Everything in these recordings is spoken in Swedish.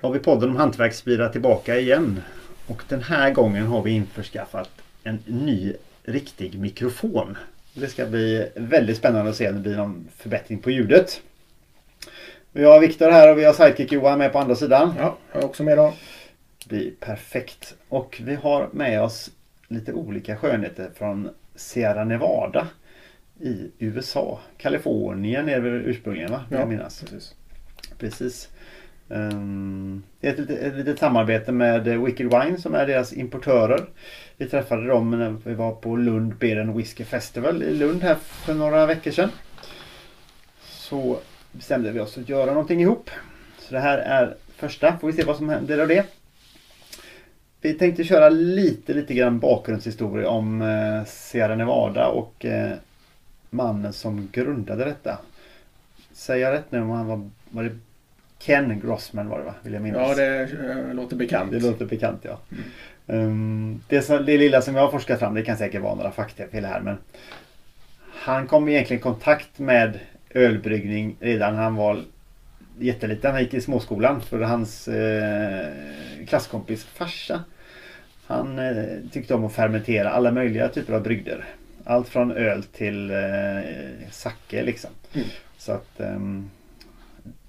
Då har vi podden om hantverksbilar tillbaka igen. Och den här gången har vi införskaffat en ny riktig mikrofon. Det ska bli väldigt spännande att se om det blir någon förbättring på ljudet. Vi har Viktor här och vi har Sidekick Johan med på andra sidan. Ja, jag är också med idag. Det blir perfekt. Och vi har med oss lite olika skönheter från Sierra Nevada i USA. Kalifornien är det väl ursprungligen va? Ja, jag minnas. Precis. Precis. Ehm, det är ett, litet- ett litet samarbete med eh, Wicked Wine som är deras importörer. Vi träffade dem när vi var på Lund Beer and Whiskey Festival i Lund här för några veckor sedan. Så bestämde vi oss att göra någonting ihop. Så det här är första. Får vi se vad som händer av det. Vi tänkte köra lite, lite grann bakgrundshistoria om eh, Sierra Nevada och eh, mannen som grundade detta. Säger jag rätt nu om han var, var det Ken Grossman var det va? Vill jag minnas. Ja, det eh, låter bekant. Det låter bekant ja. Um, det, som, det lilla som jag har forskat fram, det kan säkert vara några faktafel här men Han kom egentligen i kontakt med ölbryggning redan när han var jätteliten. Han gick i småskolan för hans eh, klasskompis farsa Han eh, tyckte om att fermentera alla möjliga typer av brygder. Allt från öl till eh, sake liksom. Mm. Så att ehm,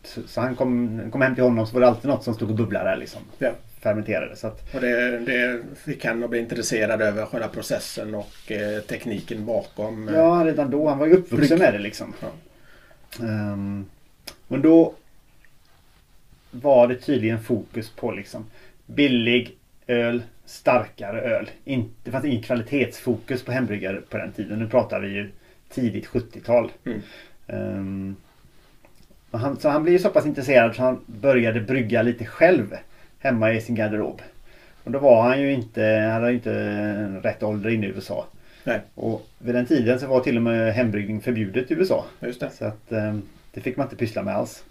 så, han kom, kom hem till honom så var det alltid något som stod och bubblade liksom. Ja. Fermenterade. Så att, Och det, det fick han att bli intresserad över själva processen och eh, tekniken bakom. eh, Ja, redan då. Han var ju uppvuxen med det liksom. Ja. Ehm, men då var det tydligen fokus på liksom billig öl, starkare öl. In, det fanns ingen kvalitetsfokus på hembryggare på den tiden. Nu pratar vi ju tidigt 70-tal. Mm. Och han, så han blev ju så pass intresserad så han började brygga lite själv hemma i sin garderob. Och då var han ju inte, han hade inte rätt ålder inne i USA. Nej, Och vid den tiden så var till och med hembryggning förbjudet i USA. just det. Så att eh, det fick man inte pyssla med alls.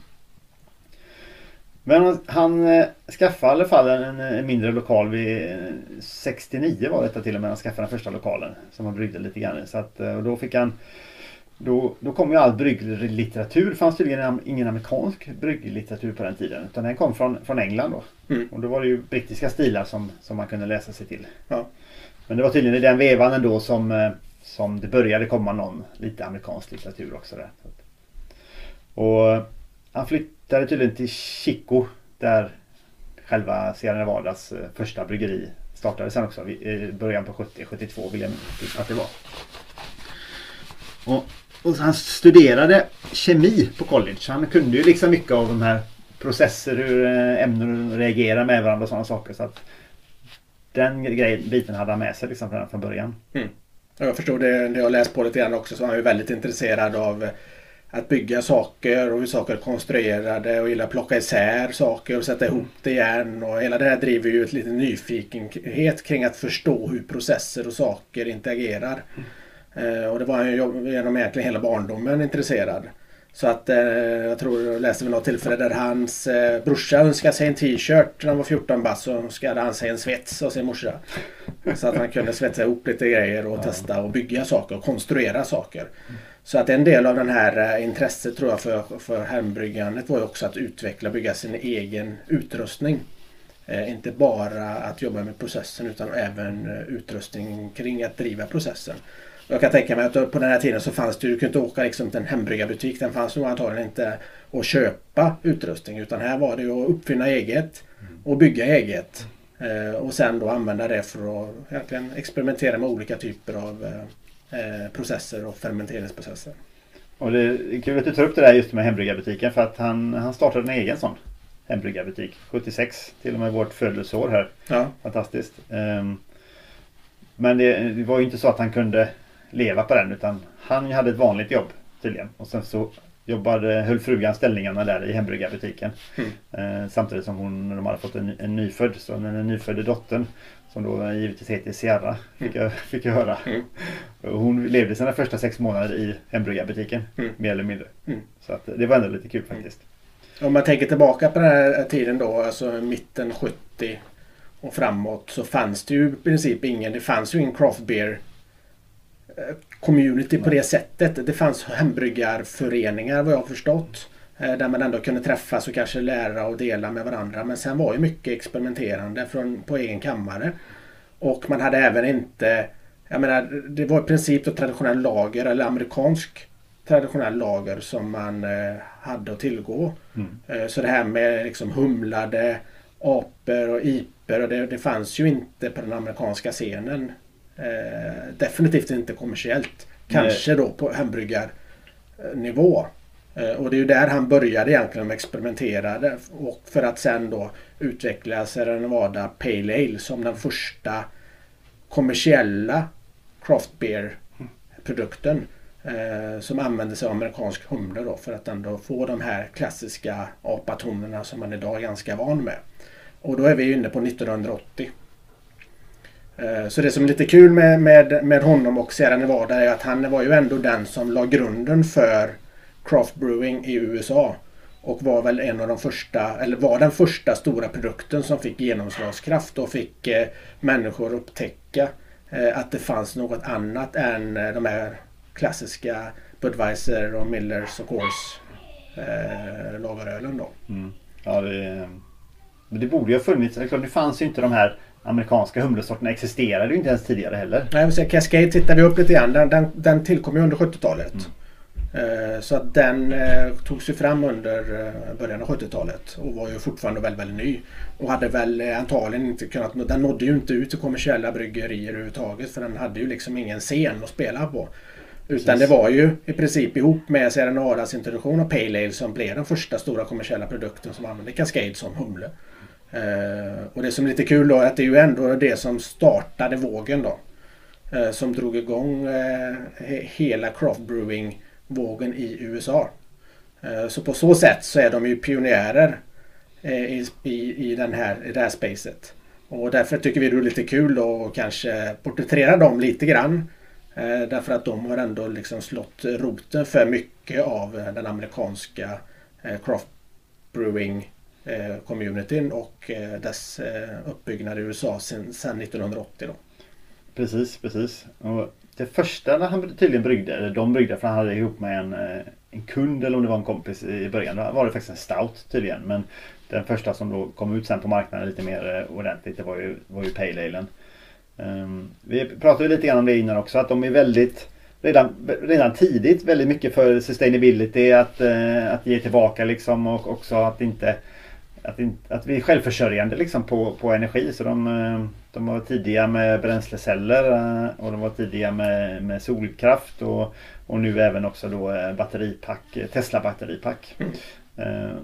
Men han, han eh, skaffade i alla fall en, en mindre lokal vid eh, 69 var detta till och med. Han skaffade den första lokalen som han bryggde lite grann i. Så att, eh, och då fick han då, då kom ju all brygglitteratur. Fanns tydligen ingen amerikansk brygglitteratur på den tiden. Utan den kom från, från England då. Mm. Och då var det ju brittiska stilar som, som man kunde läsa sig till. Ja. Men det var tydligen i den vevan ändå som, eh, som det började komma någon lite amerikansk litteratur också. Där. Och eh, han flyttade tydligen till Chico där själva Sierra Nevadas eh, första bryggeri startade sen också. I början på 70-72 vill jag minnas att det var. Och, och han studerade kemi på college. Han kunde ju liksom mycket av de här processer, hur eh, ämnen reagerar med varandra och sådana saker. Så att den grejen, biten hade han med sig liksom redan från början. Ja, Jag förstod det, det jag läst på lite grann också så han ju väldigt intresserad av eh, att bygga saker och hur saker är konstruerade och gillar att plocka isär saker och sätta ihop det igen. Och hela det här driver ju ett lite nyfikenhet kring att förstå hur processer och saker interagerar. Eh, och det var han ju genom egentligen hela barndomen intresserad. Så att eh, jag tror jag läste vid något tillfälle där hans eh, brorsa önskade sig en t-shirt när han var 14 bast så önskade han sig en svets av sin morsa. Så att han kunde svetsa ihop lite grejer och testa och bygga saker och konstruera saker. Så att en del av den här eh, intresset tror jag för, för hembryggandet var ju också att utveckla och bygga sin egen utrustning. Eh, inte bara att jobba med processen utan även eh, utrustning kring att driva processen. Jag kan tänka mig att på den här tiden så fanns det ju, du kunde inte åka liksom till en hembryggarbutik. Den fanns nog antagligen inte att köpa utrustning utan här var det ju att uppfinna eget och bygga eget. Eh, och sen då använda det för att egentligen experimentera med olika typer av eh, eh, processer och fermenteringsprocesser. Och det är kul att du tar upp det där just med hembryggarbutiken för att han, han startade en egen sån hembryggarbutik 76 till och med vårt födelseår här. Ja, Fantastiskt. Ehm, Men det, det var ju inte så att han kunde leva på den utan han hade ett vanligt jobb tydligen. Och sen så jobbade, höll frugan ställningarna där i hembryggarbutiken. Mm. Eh, samtidigt som hon, de hade fått en, en nyfödd. Så när den nyfödde dottern som då givetvis heter Sierra fick jag, fick jag höra. Mm. Och Hon levde sina första sex månader i hembryggarbutiken Mm. mer eller mindre. Mm. Så att det var ändå lite kul faktiskt. Om man tänker tillbaka på den här tiden då, alltså mitten 70 och framåt så fanns det ju i princip ingen, det fanns ju ingen craft beer eh, community på det sättet. Det fanns hembryggarföreningar vad jag har förstått. Eh, där man ändå kunde träffas och kanske lära och dela med varandra. Men sen var ju mycket experimenterande från, på egen kammare. Och man hade även inte, jag menar det var i princip då traditionell lager eller amerikansk traditionell lager som man eh, hade att tillgå. Mm. Eh, så det här med liksom humlade apor och iper och det, det fanns ju inte på den amerikanska scenen. Eh, definitivt inte kommersiellt. Kanske Nej. då på hembryggarnivå. Eh, och det är ju där han började egentligen med experimenterade. Och för att sen då utveckla Sierra Nevada Pale Ale som den första kommersiella craft beer produkten. Eh, som använder sig av amerikansk humle då för att ändå få de här klassiska apatonerna som man idag är ganska van med. Och då är vi inne på 1980. Eh, så det som är lite kul med, med, med honom och Sierra Nevada är att han var ju ändå den som la grunden för craft brewing i USA. Och var väl en av de första, eller var den första stora produkten som fick genomslagskraft och fick eh, människor upptäcka eh, att det fanns något annat än eh, de här klassiska Budweiser och Millers och Coors eh, lagerölen då. Mm. Ja, det, det borde ju ha funnits. Det fanns ju inte de här amerikanska humlesorterna existerade ju inte ens tidigare heller. Nej, så Cascade tittar vi upp lite grann. Den, den, den tillkom ju under 70-talet. Mm. Eh, så att den eh, togs ju fram under eh, början av 70-talet och var ju fortfarande väldigt, väldigt ny. Och hade väl antagligen inte kunnat, den nådde ju inte ut till kommersiella bryggerier överhuvudtaget för den hade ju liksom ingen scen att spela på. Utan Precis. det var ju i princip ihop med Sierra Nevadas introduktion av Pale Ale som blev den första stora kommersiella produkten som använde Cascade som humle. Eh, och det som är lite kul då är att det är ju ändå det som startade vågen då. Eh, som drog igång eh, hela craft brewing vågen i USA. Så på så sätt så är de ju pionjärer i, i, i, den här, i det här spacet. Och därför tycker vi det är lite kul då att kanske porträttera dem lite grann. Därför att de har ändå liksom slått roten för mycket av den amerikanska craft brewing Eh, communityn och eh, dess eh, uppbyggnad i USA sedan 1980. Då. Precis, precis. Och det första han tydligen bryggde, eller de bryggde för han hade ihop med en, eh, en kund eller om det var en kompis i början. Då var det faktiskt en stout tydligen. Men den första som då kom ut sen på marknaden lite mer eh, ordentligt det var ju, var ju Pale Alen. Um, ehm, vi pratade lite grann om det innan också att de är väldigt redan, redan tidigt väldigt mycket för sustainability att, eh, att ge tillbaka liksom och också att inte att, att vi är självförsörjande liksom på, på energi. Så de, eh, de var tidiga med bränsleceller eh, och de var tidiga med, med solkraft och, och nu även också då eh, batteripack, Tesla batteripack. Mm.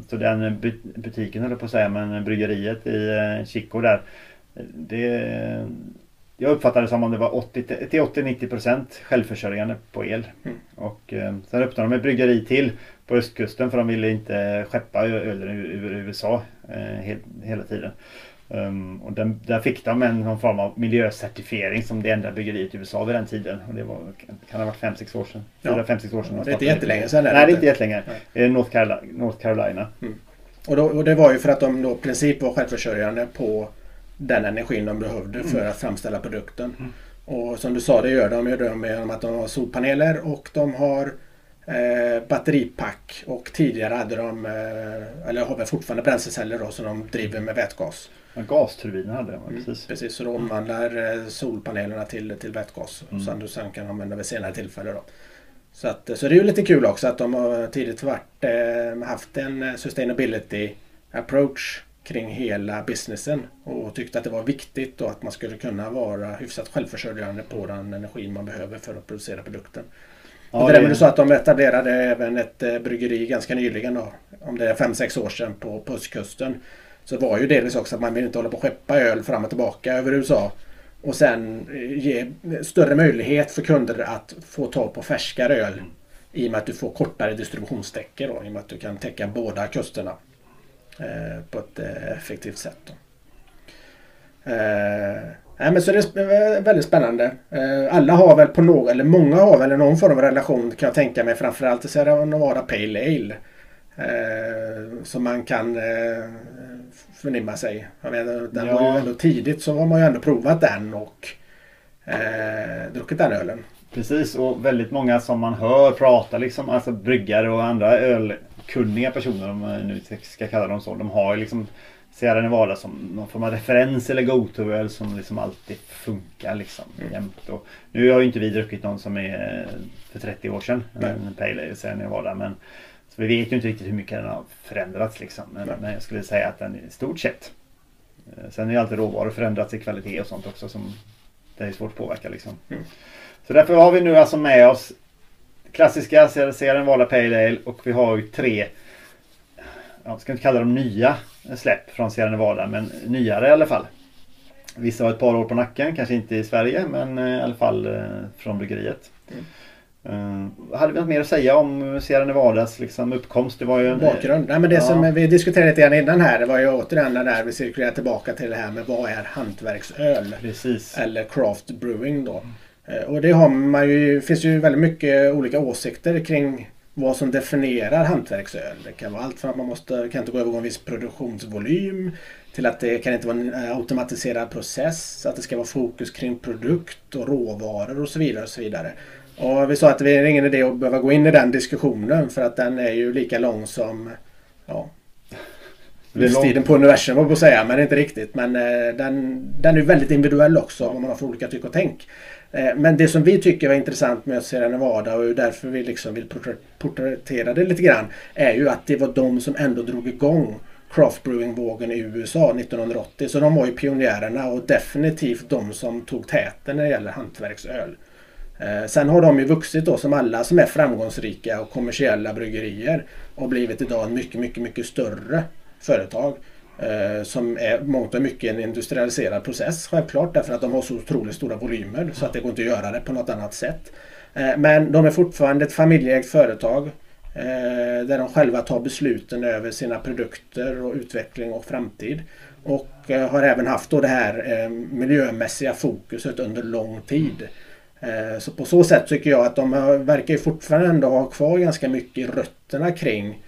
Så den butiken höll på att säga, men bryggeriet i Chico där. Det, jag uppfattade det som om det var 80 till 80-90% självförsörjande på el. Mm. Och sen öppnade de ett bryggeri till på östkusten för de ville inte skeppa ölen ur USA eh, hela tiden. Um, och den, där fick de en någon form av miljöcertifiering som det enda bryggeriet i USA vid den tiden. Och det var, kan ha varit 5-6 år sedan. Ja. 4-5-6 år sedan. Det är inte jättelänge sedan. Nej, det är inte jättelänge. Det är North Carolina. North Carolina. Mm. Och, då, och, det var ju för att de då i princip var självförsörjande på den energin de behövde mm. för att framställa produkten. Mm. Och som du sa, det gör de ju med att de har solpaneler och de har eh, batteripack och tidigare hade de, eh, eller har väl fortfarande bränsleceller då som de driver med vätgas. Ja, gasturbiner hade de, mm, precis. Precis, så de omvandlar eh, solpanelerna till, till vätgas mm. som du sen kan använda vid senare tillfälle. Då. Så, att, så det är ju lite kul också att de har tidigt varit, eh, haft en eh, sustainability approach kring hela businessen och tyckte att det var viktigt och att man skulle kunna vara hyfsat självförsörjande på den energi man behöver för att producera produkten. Ja, det är så att de etablerade även ett eh, bryggeri ganska nyligen då. Om det är 5-6 år sedan på, på östkusten. Så var ju delvis också att man vill inte hålla på och skeppa öl fram och tillbaka över USA. Och sen eh, ge större möjlighet för kunder att få tag på färskare öl. I och med att du får kortare distributionssträckor. I och med att du kan täcka båda kusterna. Eh, på ett eh, effektivt sätt. Då. Eh, Nej, men så det är väldigt spännande. Alla har väl på något, eller många har väl någon form av relation kan jag tänka mig. Framförallt till Sierra Nevada Pale Ale. Eh, som man kan eh, förnimma sig. Jag menar, den ja. var ju ändå tidigt så har man ju ändå provat den och eh, druckit den ölen. Precis och väldigt många som man hör prata liksom, alltså bryggare och andra öl ölkunniga personer om man nu ska kalla dem så. De har ju liksom Sierra Nevada som någon form av referens eller go-to-öl som liksom alltid funkar liksom mm. jämt. Och nu har ju inte vi druckit någon som är för 30 år sedan. Nej. En Pale Ale Sierra Nevada. Men, så vi vet ju inte riktigt hur mycket den har förändrats liksom. Men, men jag skulle säga att den i stort sett. Eh, sen är ju alltid råvaror förändrats i kvalitet och sånt också som det är svårt att påverka liksom. Mm. Så därför har vi nu alltså med oss klassiska Sierra Nevada Pale Ale och vi har ju tre jag ska inte kalla dem nya släpp från Sierra Nevada men nyare i alla fall. Vissa har ett par år på nacken, kanske inte i Sverige men eh, i alla fall eh, från bryggeriet. Mm. Uh, hade vi något mer att säga om Sierra Nevadas liksom, uppkomst? Det var ju en, Bakgrund. Nej, men det ja. som vi diskuterade lite grann innan här det var ju återigen där vi cirkulerar tillbaka till det här med vad är hantverksöl? Precis. Eller craft brewing då. Uh, och det har man ju, finns ju väldigt mycket olika åsikter kring vad som definierar hantverksöl. Det kan vara allt från att man måste, kan inte gå över en viss produktionsvolym till att det kan inte vara en eh, automatiserad process, att det ska vara fokus kring produkt och råvaror och så vidare. Och så vidare. Och vi sa att det är ingen idé att behöva gå in i den diskussionen för att den är ju lika lång som ja, livstiden på universum var på att säga, men inte riktigt. Men eh, den, den är väldigt individuell också vad man har för olika tyck och tänk. Eh, men det som vi tycker var intressant med Sierra Nevada och därför vi liksom vill porträttera det lite grann är ju att det var de som ändå drog igång craft brewing-vågen i USA 1980. Så de var ju pionjärerna och definitivt de som tog täten när det gäller hantverksöl. Eh, sen har de ju vuxit då som alla som är framgångsrika och kommersiella bryggerier och blivit idag en mycket, mycket, mycket större företag. Eh, som är mångt och mycket en industrialiserad process självklart därför att de har så otroligt stora volymer så att det går inte att göra det på något annat sätt. Eh, men de är fortfarande ett familjeägt företag eh, där de själva tar besluten över sina produkter och utveckling och framtid. Och eh, har även haft då det här eh, miljömässiga fokuset under lång tid. Eh, så på så sätt tycker jag att de verkar fortfarande ha kvar ganska mycket rötterna kring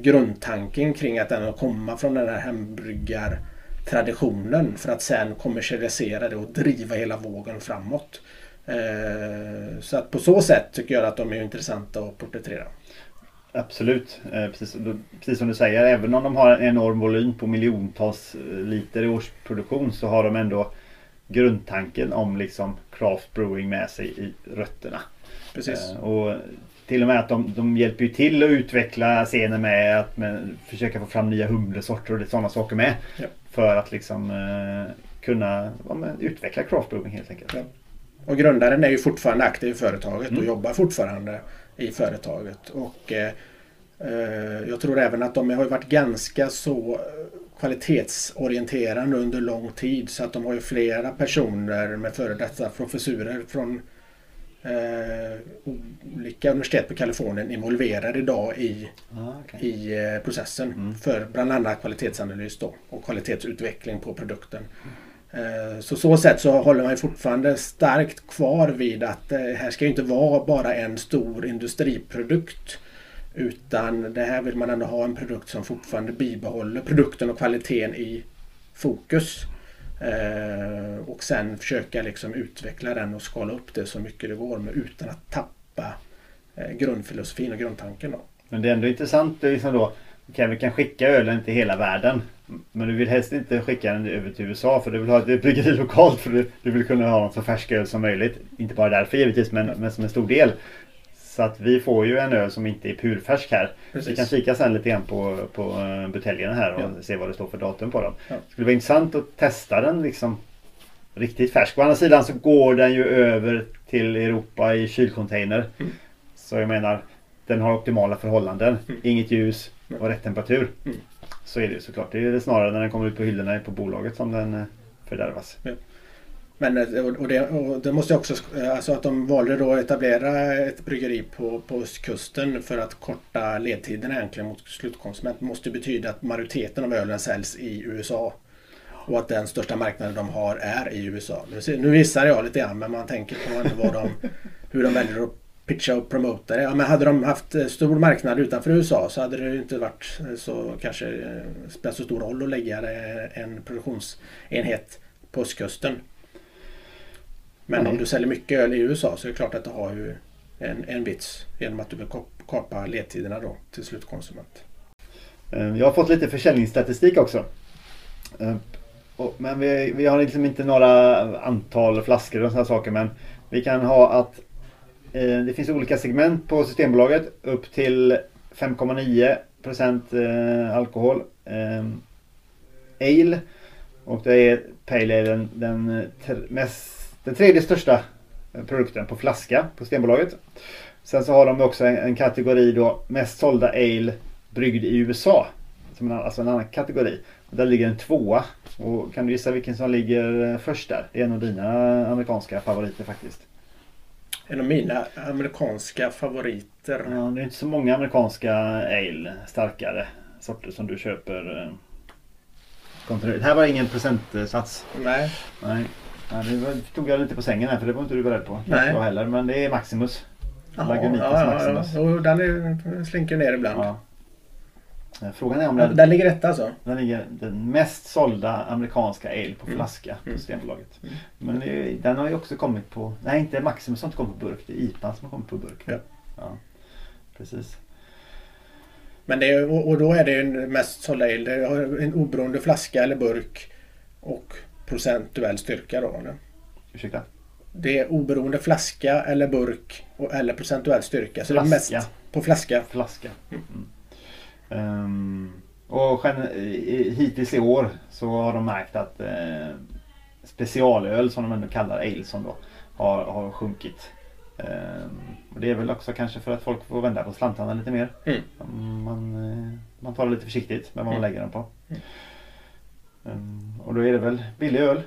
grundtanken kring att den komma från den här hembryggartraditionen för att sen kommersialisera det och driva hela vågen framåt. Eh, så att på så sätt tycker jag att de är intressanta att porträttera. Absolut, eh, precis, precis som du säger. Även om de har en enorm volym på miljontals liter i årsproduktion så har de ändå grundtanken om liksom craft brewing med sig i rötterna. Precis. Och till och med att de, de hjälper ju till att utveckla scenen med att med, försöka få fram nya humlesorter och sådana saker med. Ja. För att liksom eh, kunna ja, men, utveckla craftbrewing helt enkelt. Ja. Och grundaren är ju fortfarande aktiv i företaget mm. och jobbar fortfarande i företaget. Och eh, eh, Jag tror även att de har varit ganska så kvalitetsorienterande under lång tid så att de har ju flera personer med före detta professurer från eh, olika universitet på Kalifornien involverade idag i, ah, okay. i eh, processen mm. för bland annat kvalitetsanalys då, och kvalitetsutveckling på produkten. Mm. så så sätt så håller man fortfarande starkt kvar vid att det eh, här ska inte vara bara en stor industriprodukt. Utan det här vill man ändå ha en produkt som fortfarande bibehåller produkten och kvaliteten i fokus. Eh, och sen försöka liksom utveckla den och skala upp det så mycket det går med utan att tappa eh, grundfilosofin och grundtanken. Då. Men det är ändå intressant liksom då. Okay, vi kan skicka ölen till hela världen. Men du vill helst inte skicka den över till USA för du vill ha ett bryggeri lokalt för du, du vill kunna ha något så färsk öl som möjligt. Inte bara därför givetvis men, men som en stor del. Så att vi får ju en öl som inte är purfärsk här. Precis. Vi kan kika sen lite grann på, på buteljerna här och ja. se vad det står för datum på dem. Ja. Det skulle vara intressant att testa den liksom riktigt färsk. Å andra sidan så går den ju över till Europa i kylcontainer. Mm. Så jag menar, den har optimala förhållanden. Mm. Inget ljus och rätt temperatur. Mm. Så är det ju såklart. Det är snarare när den kommer ut på hyllorna på bolaget som den eh, fördärvas. Ja. Men eh, och det, och det måste också, eh, alltså att de valde då att etablera ett bryggeri på, på östkusten för att korta ledtiderna egentligen mot slutkonsument måste betyda att majoriteten av ölen säljs i USA. Och att den största marknaden de har är i USA. Nu visar jag lite grann men man tänker på vad de, hur de väljer att pitcha och promota det. Ja, men hade de haft eh, stor marknad utanför USA så hade det inte varit så kanske spelat så stor roll att lägga en produktionsenhet på östkusten. Men mm. om du säljer mycket öl i USA så är det klart att det har ju en, en vits genom att du vill kap- kapa ledtiderna då till slutkonsument. Eh, Jag har fått lite försäljningsstatistik också. Eh, Men vi, vi har liksom inte några antal flaskor och sådana saker. Men vi kan ha att eh, det finns olika segment på Systembolaget. Upp till 5,9 procent eh, alkohol. Ale. Och det är Pale Ale den, den, mest, den tredje största eh, produkten på flaska på Systembolaget. Sen så har de också en, en kategori då mest sålda ale bryggd i USA. Som en, alltså en annan kategori. Och där ligger en tvåa. Och kan du gissa vilken som ligger eh, först där? Det är en av dina amerikanska favoriter faktiskt. En av mina amerikanska favoriter. Ja, det är inte så många amerikanska ale, starkare sorter som du köper eh, kontinuerligt. Här var ingen procentsats. Nej, Nej. Ja, det tog jag lite på sängen här för det var inte du beredd på. Nej. Jag heller. Men det är Maximus. Lagunitas ja, Maximus. ja. Jo, den är, slinker ner ibland. Ja. Eh, Frågan är om den, Den ligger rätt alltså? den ligger den mest sålda amerikanska ale på Mm. flaska på Mm. Systembolaget. Mm. Men det, den har ju också kommit på... Nej, inte Maximus har inte kommit på burk. Det är IPA som har kommit på burk. Ja. ja. Precis. Men det är, och och då är det ju mest sålda ale. Det har en oberoende flaska eller burk och procentuell styrka då. eller? Ursäkta? Det är oberoende flaska eller burk och, eller procentuell styrka. Så det är Flaska. mest på flaska. Flaska. Mm. Mm. Ehm, och i- hittills i år så har de märkt att eh, specialöl som de ändå kallar Aleson då har, har sjunkit. Ehm, och det är väl också kanske för att folk får vända på slantarna lite mer. Mm. Man, eh, man tar det lite försiktigt med vad man Mm. lägger dem på. Ehm, och då är det väl billig öl.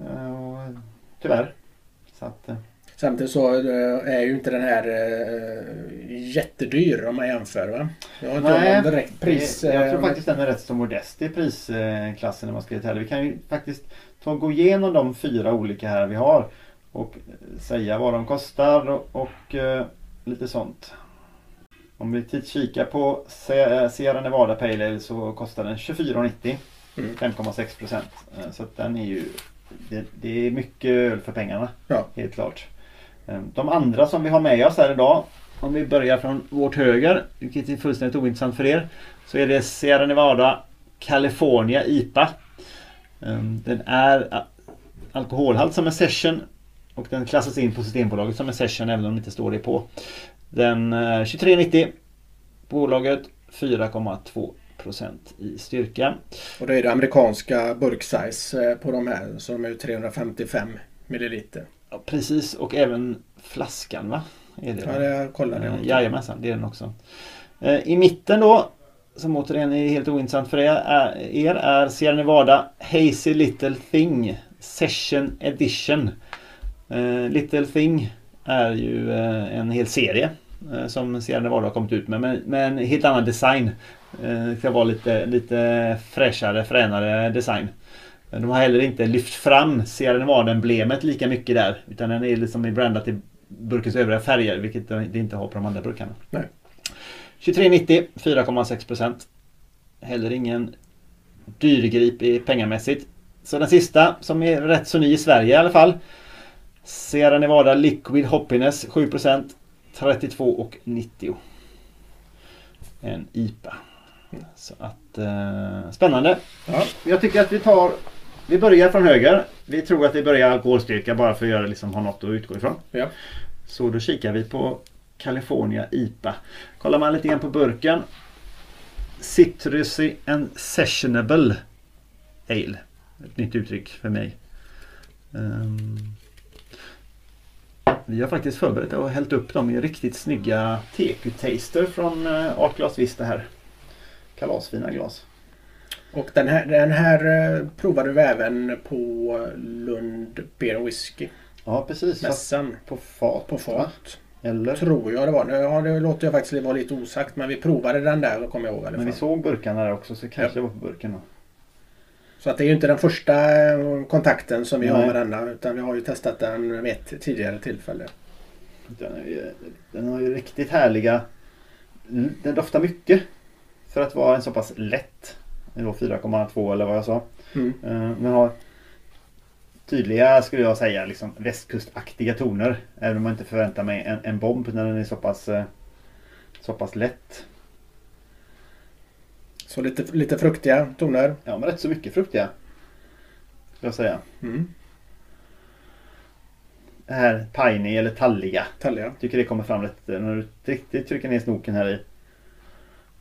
Eh, och, tyvärr. Så att, eh, Samtidigt så eh, är ju inte den här eh, jättedyr om man jämför. Va? Jag har inte Nej, direkt pris. jag tror eh, faktiskt den är rätt så modest i prisklassen när man ska heller. Vi kan ju faktiskt ta och gå igenom de fyra olika här vi har och säga vad de kostar och, och eh, lite sånt. Om vi kikar på Sierra Nevada Pale Ale så kostar den 24,90 Mm. 5,6 procent. Eh, Så att den är ju det, det är mycket öl för pengarna. Ja. Helt klart. Eh, De andra som vi har med oss här idag. Om vi börjar från vårt höger, vilket är fullständigt ointressant för er. Så är det Sierra Nevada California IPA. Eh, Den är alkoholhalt som en session och den klassas in på Systembolaget som en session även om det inte står det på. Den är 23,90 Bolaget 4,2 procent i styrka. Och då är det amerikanska burksize eh, på de här. Så de är ju 355 milliliter. Ja, precis och även flaskan va? Är det, Ja, det kollade jag. Eh. Jajamensan, det är den också. Eh, I mitten då, som återigen är helt ointressant för er, är, er är Sierra Nevada Hazy Little Thing Session Edition. Little Thing är ju en hel serie som Sierra Nevada har kommit ut med, med, med en helt annan design. Eh, det ska vara lite, lite fräschare, fränare design. De har heller inte lyft fram Sierra Nevada-emblemet lika mycket där. Utan den är liksom brandat till burkens övriga färger, vilket det inte har på de andra burkarna. Nej. 23,90 4,6 procent. Heller ingen dyrgrip pengamässigt. Så den sista, som är rätt så ny i Sverige i alla fall. Sierra Nevada Liquid Hoppiness 7 procent. 32,90. En IPA. Så att eh, spännande. Ja. Jag tycker att vi tar Vi börjar från höger. Vi tror att vi börjar alkoholstyrka bara för att göra, liksom, ha något att utgå ifrån. Ja. Så då kikar vi på California IPA. Kollar man lite grann på burken. Citrusy and Sessionable Ale. Ett nytt uttryck för mig. Ehm, vi har faktiskt förberett och hällt upp dem i riktigt snygga TQ-taster från uh, Art Glas Vista här. Kalasfina glas. Och den här, den här eh, provade vi även på Lund Beer Whisky. Ja precis. Mässan på fat. på va? fat. Eller? Tror jag det var. Ja, det låter jag faktiskt vara lite osagt. Men vi provade den där kommer jag ihåg Men vi såg burkarna där också så kanske det var på burken. Då. Så att det är ju inte den första eh, kontakten som vi har Nej. med denna. Utan vi har ju testat den vid ett tidigare tillfälle. Den, är ju, den har ju riktigt härliga... Den doftar mycket. För att vara en så pass lätt. Det är då 4,2 eller vad jag sa. Mm. Eh, Den har tydliga skulle jag säga liksom västkustaktiga toner. Även om man inte förväntar mig en, en bomb när den är så pass, eh, så pass lätt. Så lite, lite fruktiga toner. Ja men rätt så mycket fruktiga. Skulle jag säga. Mm. Det här piney eller talliga. Talliga. Tycker det kommer fram rätt, när du riktigt trycker ner snoken här i.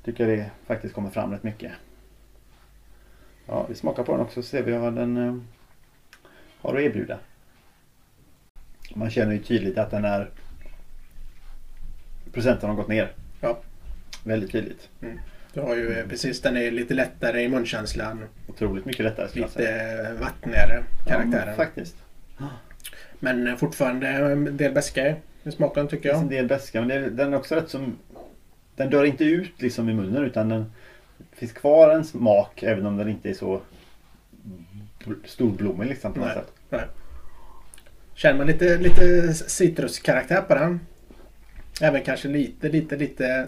Tycker det faktiskt kommer fram rätt mycket. Ja, vi smakar på den också så ser vi vad den eh, har att erbjuda. Man känner ju tydligt att den är procenten har gått ner. Ja. Väldigt tydligt. Du har ju eh, precis, den är lite lättare i munkänslan. Otroligt mycket lättare skulle jag säga. Lite vattnigare Ja, karaktären. men faktiskt. Men fortfarande en del beska i smaken tycker Det finns en jag. del beska men det, den är också rätt som Den dör inte ut liksom i munnen utan den finns kvar en smak även om den inte är så bl- storblommig liksom på något Nej. sätt. Nej. Känner man lite, lite citruskaraktär på den. Även kanske lite, lite, lite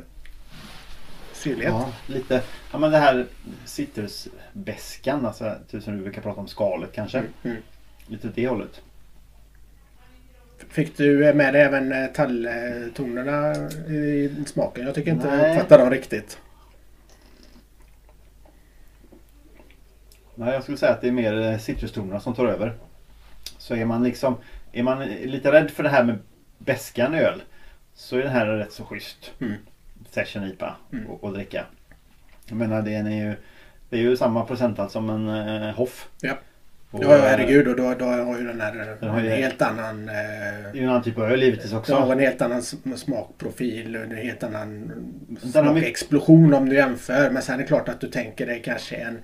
syrlighet. Ja, lite. Ja men det här citrusbeskan alltså tusen du brukar prata om skalet kanske. Mm, mm. Lite det hållet. Fick du med dig även eh, talltonerna i smaken? Jag tycker inte jag Nej. uppfattar dem riktigt. Nej, jag skulle säga att det är mer eh, citrustonerna som tar över. Så är man liksom Är man lite rädd för det här med beskan i öl Så är den här rätt så schysst. Mm. Session IPA Mm. och, och dricka. Jag menar det är ju Det är ju samma procenthalt som en eh, Hoff. Ja. Och, Ja, eh, herregud. Och då, då har ju den här Den har en helt annan... Det Eh, är ju en annan typ av öl givetvis också. Ja, en helt annan sm- smakprofil och en helt annan Den har smakexplosion om du jämför. Men sen är det klart att du tänker dig kanske en...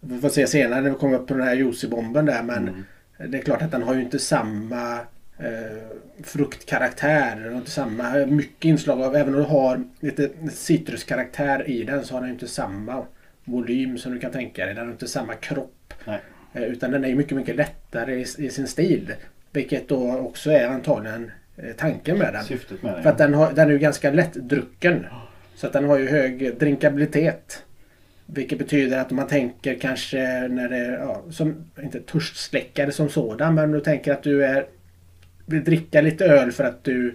Vi får se senare när vi kommer upp på den här juicy-bomben där men Mm. det är klart att den har ju inte samma eh, fruktkaraktär. Den har inte samma mycket inslag av... Även om du har lite citruskaraktär i den så har den ju inte samma volym som du kan tänka dig. Den har inte samma kropp. Nej. Eh, Utan den är mycket, mycket lättare i, i sin stil. Vilket då också är antagligen eh, tanken med den. Syftet med det. För att den, har, den är ju ganska lättdrucken. Så att den har ju hög drinkabilitet. Vilket betyder att man tänker kanske när det ja, som, inte törstsläckare som sådan, men du tänker att du är vill dricka lite öl för att du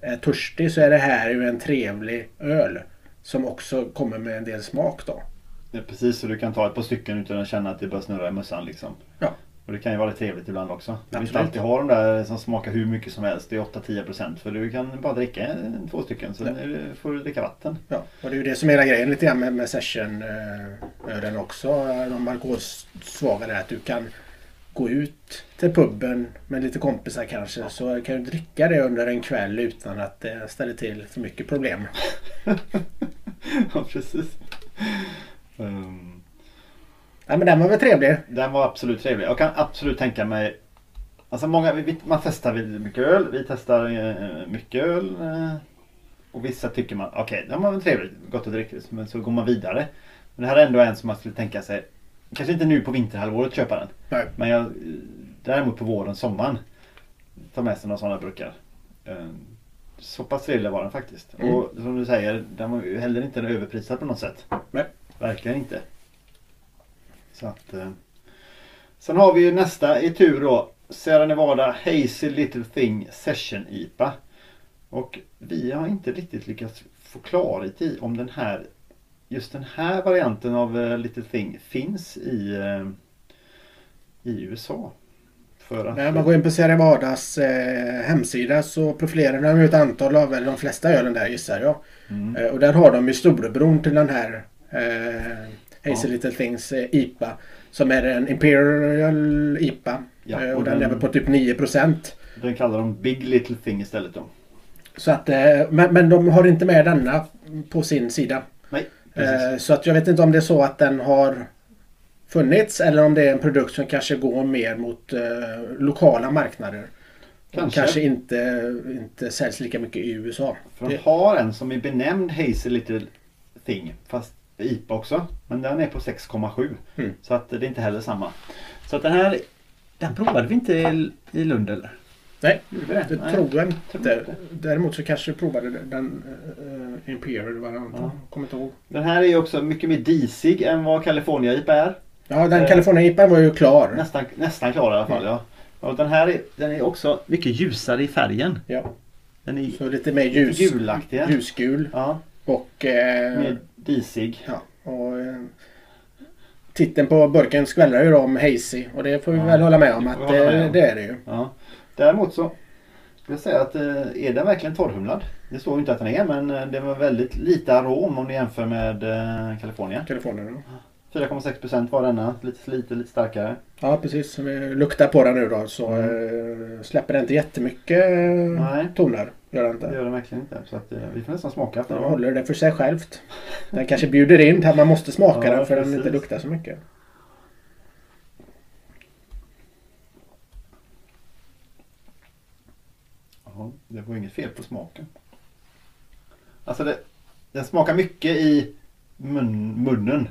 är törstig så är det här ju en trevlig öl. Som också kommer med en del smak då. Ja, precis, så du kan ta ett par stycken utan att känna att det börjar snurra i mössan liksom. Ja. Och det kan ju vara lite trevligt ibland också. Du vill inte alltid ha de där som smakar hur mycket som helst. Det är 8-10% för du kan bara dricka en, två stycken. Sen det- får du dricka vatten. Ja, och det är ju det som är hela grejen lite grann med, med session-ölen också. De alkoholsvaga är att du kan gå ut till puben med lite kompisar kanske så kan du dricka det under en kväll utan att det ställer till för mycket problem. ja, precis. Um, Ja, men den var väl trevlig. den var absolut trevlig. Jag kan absolut tänka mig Alltså många, vi- man testar mycket öl. Vi testar eh, mycket öl. Eh, och vissa tycker man, okej, det var väl trevligt, gott att dricka. Men så går man vidare. Men det här är ändå en som man skulle tänka sig, kanske inte nu på vinterhalvåret köpa den. Nej. Men jag, däremot på våren, sommaren. Ta med sig några sådana burkar. Eh, Så pass trevlig var den faktiskt. Mm. Och som du säger, den var ju heller inte överprisad på något sätt. Nej. Verkligen inte. Så att, eh. Sen har vi ju nästa i tur då. Sierra Nevada Hazy Little Thing Session IPA. Och vi har inte riktigt lyckats få klarhet i om den här just den här varianten av eh, Little Thing finns i, eh, i USA. För att, När man går in på Sierra Nevadas eh, hemsida så profilerar de ett antal av, eller de flesta ölen där gissar jag. mm, Eh, och där har de ju storebron till den här eh, Hazy Ja. Little Things eh, IPA. Som är en Imperial IPA. Ja, Eh, och, och den, den- är väl på typ 9%. den kallar de Big Little Thing istället då. Så att, eh, men, men de har inte med denna på sin sida. Nej, precis. Så att jag vet inte om det är så att den har funnits eller om det är en produkt som kanske går mer mot eh, lokala marknader. Kanske. Kanske inte, inte säljs lika mycket i USA. För de har en som är benämnd Hazy Little Thing. Fast IPA också. Men den är på 6,7. Mm. Så att det är inte heller samma. Så att den här Den provade vi inte i, i Lund eller? Nej, det? det Nej. tror jag tror inte. Däremot så kanske vi provade den uh, Imperial varianten. Ja. Kommer inte ihåg. Den här är ju också mycket mer disig än vad California IPA är. Ja, den Eh, California IPA var ju klar. Nästan, nästan klar i alla fall. Mm. Ja. Och den här är, den är också mycket ljusare i färgen. Ja, Den är så lite mer ljus, gulaktig. ljusgul Ja, och... Eh, mer disig. ja, och eh, titeln på burken skvallrar ju då om hazy och det får vi Ja, väl hålla med om det att med om. det är det ju. Ja. Däremot så skulle jag säga att eh, är den verkligen torrhumlad? Det står ju inte att den är men eh, det var väldigt lite arom om ni jämför med eh, California. Telefonen. 4,6% var denna. Lite, lite, lite starkare. Ja precis, vi luktar på den nu då så Mm. eh, släpper den inte jättemycket eh, Nej. toner. Gör den Det inte. gör den verkligen inte. Så att, eh, vi får nästan smaka. För Den det. håller det för sig självt. Den kanske bjuder in att man måste smaka Ja, den för den precis. inte luktar så mycket. Jaha, det var inget fel på smaken. Alltså det, den smakar mycket i mun, munnen.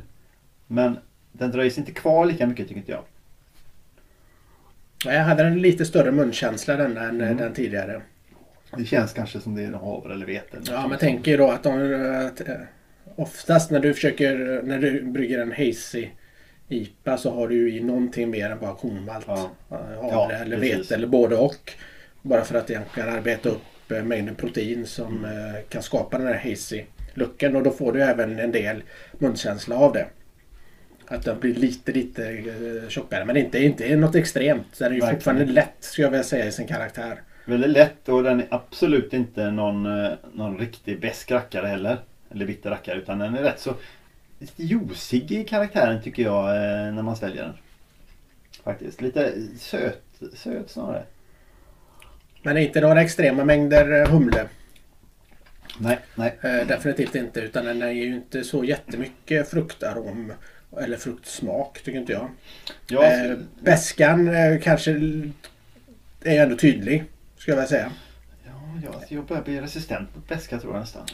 Men den dröjer sig inte kvar lika mycket tycker inte jag. Jag hade en lite större munkänsla den än Mm. den tidigare. Det känns kanske som det är havre eller vete. Ja, man tänker ju då att, de, att eh, oftast när du försöker, när du brygger en hazy IPA så har du ju i någonting mer än bara kornmalt. Ja. Ja. Ja, Havre eller precis. vete eller både och. Bara för att den kan arbeta upp eh, mängden protein som Mm. eh, kan skapa den här hazy looken och då får du även en del munkänsla av det. Att den blir lite, lite eh, tjockare. Men inte, inte något extremt. Den är ju Verkligen. fortfarande lätt skulle jag vilja säga i sin karaktär. Väldigt lätt och den är absolut inte någon, eh, någon riktig besk rackare heller. Eller bitter rackare utan den är rätt så lite juicig i karaktären tycker jag eh, när man sväljer den. Faktiskt. Lite söt, söt snarare. Men inte några extrema mängder humle. Nej, nej. Definitivt inte. Utan den är ju inte så jättemycket fruktarom. Eller fruktsmak tycker inte jag. Ja, Eh, Beskan eh, kanske är ändå tydlig. Skulle jag säga. ja, ja, jag börjar bli resistent mot beska tror jag nästan.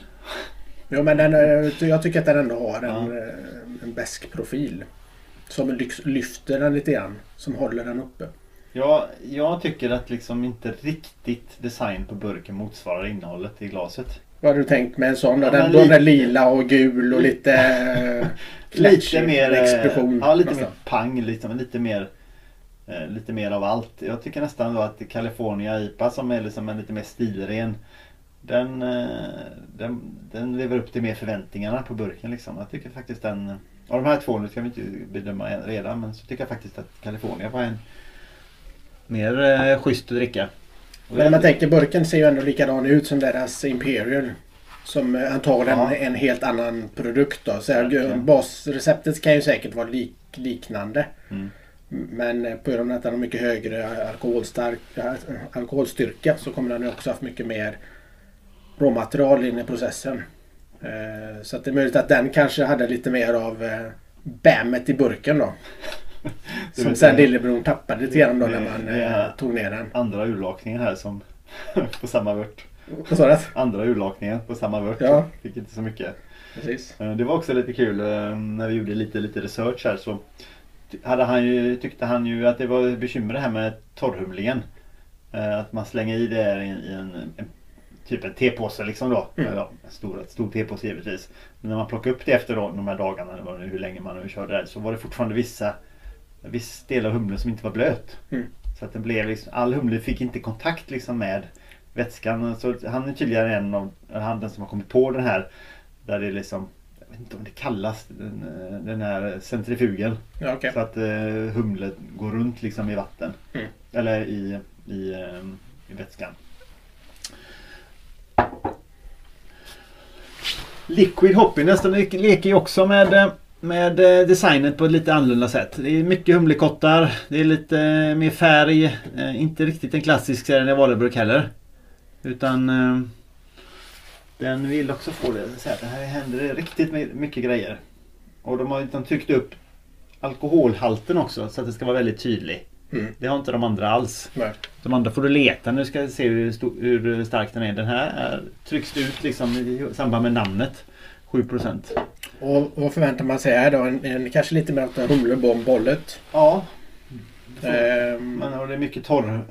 Jo men den, eh, jag tycker att den ändå har en, Ja. eh, en besk profil. Som lyfter den lite grann. Som håller den uppe. Ja, jag tycker att liksom inte riktigt design på burken motsvarar innehållet i glaset. Vad har du tänkt med en sån? Ja, Den, lite- är lila och gul och lite... eh, Lite klatschig mer, eh, explosion. ja, lite nästan. mer pang, liksom, lite mer eh, Lite mer av allt. Jag tycker nästan då att California IPA som är liksom en lite mer stilren den, den, den lever upp till mer förväntningarna på burken liksom. Jag tycker faktiskt den Av de här två, nu ska vi inte bedöma redan, men så tycker jag faktiskt att California var en mer eh, schysst att dricka. Men man tänker burken ser ju ändå likadan ut som deras Imperial. Som eh, antagligen Ja. en helt annan produkt då. Så Verkligen. basreceptet kan ju säkert vara lik, liknande. Mm. Men eh, på grund av att den har mycket högre alkoholstark, eh, alkoholstyrka så kommer den också haft mycket mer råmaterial in i processen. Eh, Så att det är möjligt att den kanske hade lite mer av eh, bammet i burken då. Som sen lillebron tappade lite grann då när man eh, tog ner den. Andra urlakningen här som på samma vört. Vad sa du? Andra urlakningen på samma vört. Ja. Fick inte så mycket. Precis. Eh, Det var också lite kul eh, när vi gjorde lite, lite research här så hade han ju, tyckte han ju att det var bekymmer det här med torrhumlingen. Eh, Att man slänger i det i en, i en, en typ en tepåse liksom då. Mm. En stor, stor tepåse givetvis. Men när man plockade upp det efter då, de här dagarna, hur länge man nu körde det, så var det fortfarande vissa viss del av humlen som inte var blöt. Mm. Så att det blev liksom, all humle fick inte kontakt liksom med vätskan. Så han är tydligen en av han den som har kommit på den här där det är liksom jag vet inte om det kallas den, eh, den här centrifugen. Ja, okej. Så att eh, humlet går runt liksom i vatten. Mm. Eller i, i, eh, i vätskan. Liquid Hoppiness den lek- leker ju också med, eh, med eh, designet på ett lite annorlunda sätt. Det är mycket humlekottar. Det är lite eh, mer färg. Eh, Inte riktigt en klassisk Serena Wahlburg heller. Utan den vill också få det så att det här händer riktigt my- mycket grejer. Och de har tryckt upp alkoholhalten också så att det ska vara väldigt tydlig. Mm. Det har inte de andra alls. Nej. De andra får du leta. Nu ska vi se hur, sto- hur stark den är. Den här är, trycks ut liksom i samband med namnet. 7%. Och vad förväntar man sig här då? En, en, kanske lite mer åt humlebombollet. Ja. Ehm, Men och det är mycket torr.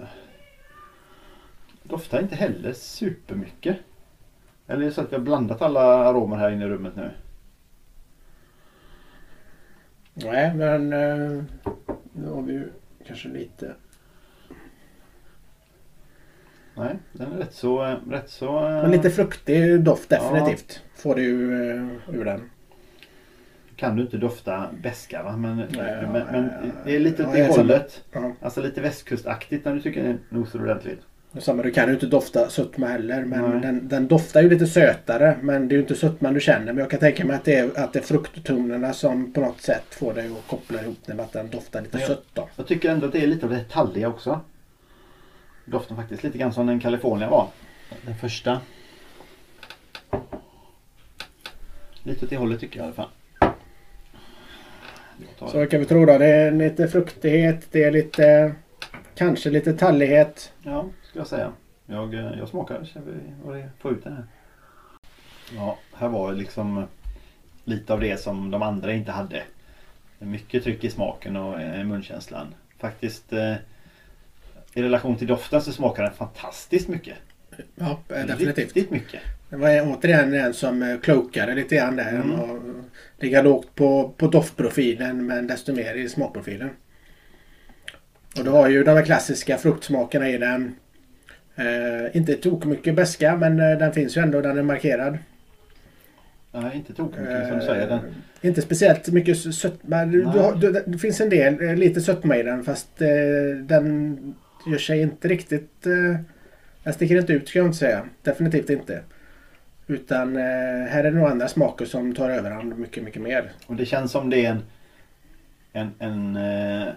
Doftar inte heller supermycket. Eller är det så att vi har blandat alla aromer här inne i rummet nu? Nej, men eh, nu har vi ju kanske lite... Nej, den är rätt så... eh, Rätt så eh, Men lite fruktig doft definitivt. Får du eh, ur den. Kan du inte dofta beska va? Men, Nej, men, men ja, det är lite åt det samma. hållet. Ja. Alltså lite västkustaktigt när du tycker den nosar ordentligt. Samma, du kan ju inte dofta sötma heller. Men Nej. den, den doftar ju lite sötare. Men det är ju inte sötman du känner. Men jag kan tänka mig att det är, att det är frukttonerna som på något sätt får dig att koppla ihop det med att den doftar lite sött då. Jag tycker ändå att det är lite av det talliga också. Doften faktiskt lite grann som den California var. Den första. Lite åt det hållet tycker jag i alla fall. Så vad kan vi tro då? Det är lite fruktighet. Det är lite... Kanske lite tallighet. Ja, ska jag säga. Jag, jag smakar så vi vad det får ut det här. Ja, här var liksom lite av det som de andra inte hade. Mycket tryck i smaken och eh, munkänslan. Faktiskt eh, i relation till doften så smakar den fantastiskt mycket. Ja, eh, definitivt. Riktigt mycket. Det var återigen en som eh, klokade lite grann där. Mm. Och ligga lågt på, på doftprofilen men desto mer i smakprofilen. Och du har ju de här klassiska fruktsmakerna i den. Eh, inte tok mycket beska men eh, den finns ju ändå. Den är markerad. Nej, inte tokigt mycket som du säger. Den, Eh, Inte speciellt mycket sötma. Det finns en del, eh, lite sötma i den fast eh, den gör sig inte riktigt... Eh, den sticker inte ut ska jag inte säga. Definitivt inte. Utan eh, här är det nog andra smaker som tar överhand mycket, mycket mer. och det känns som det är en... en, en eh,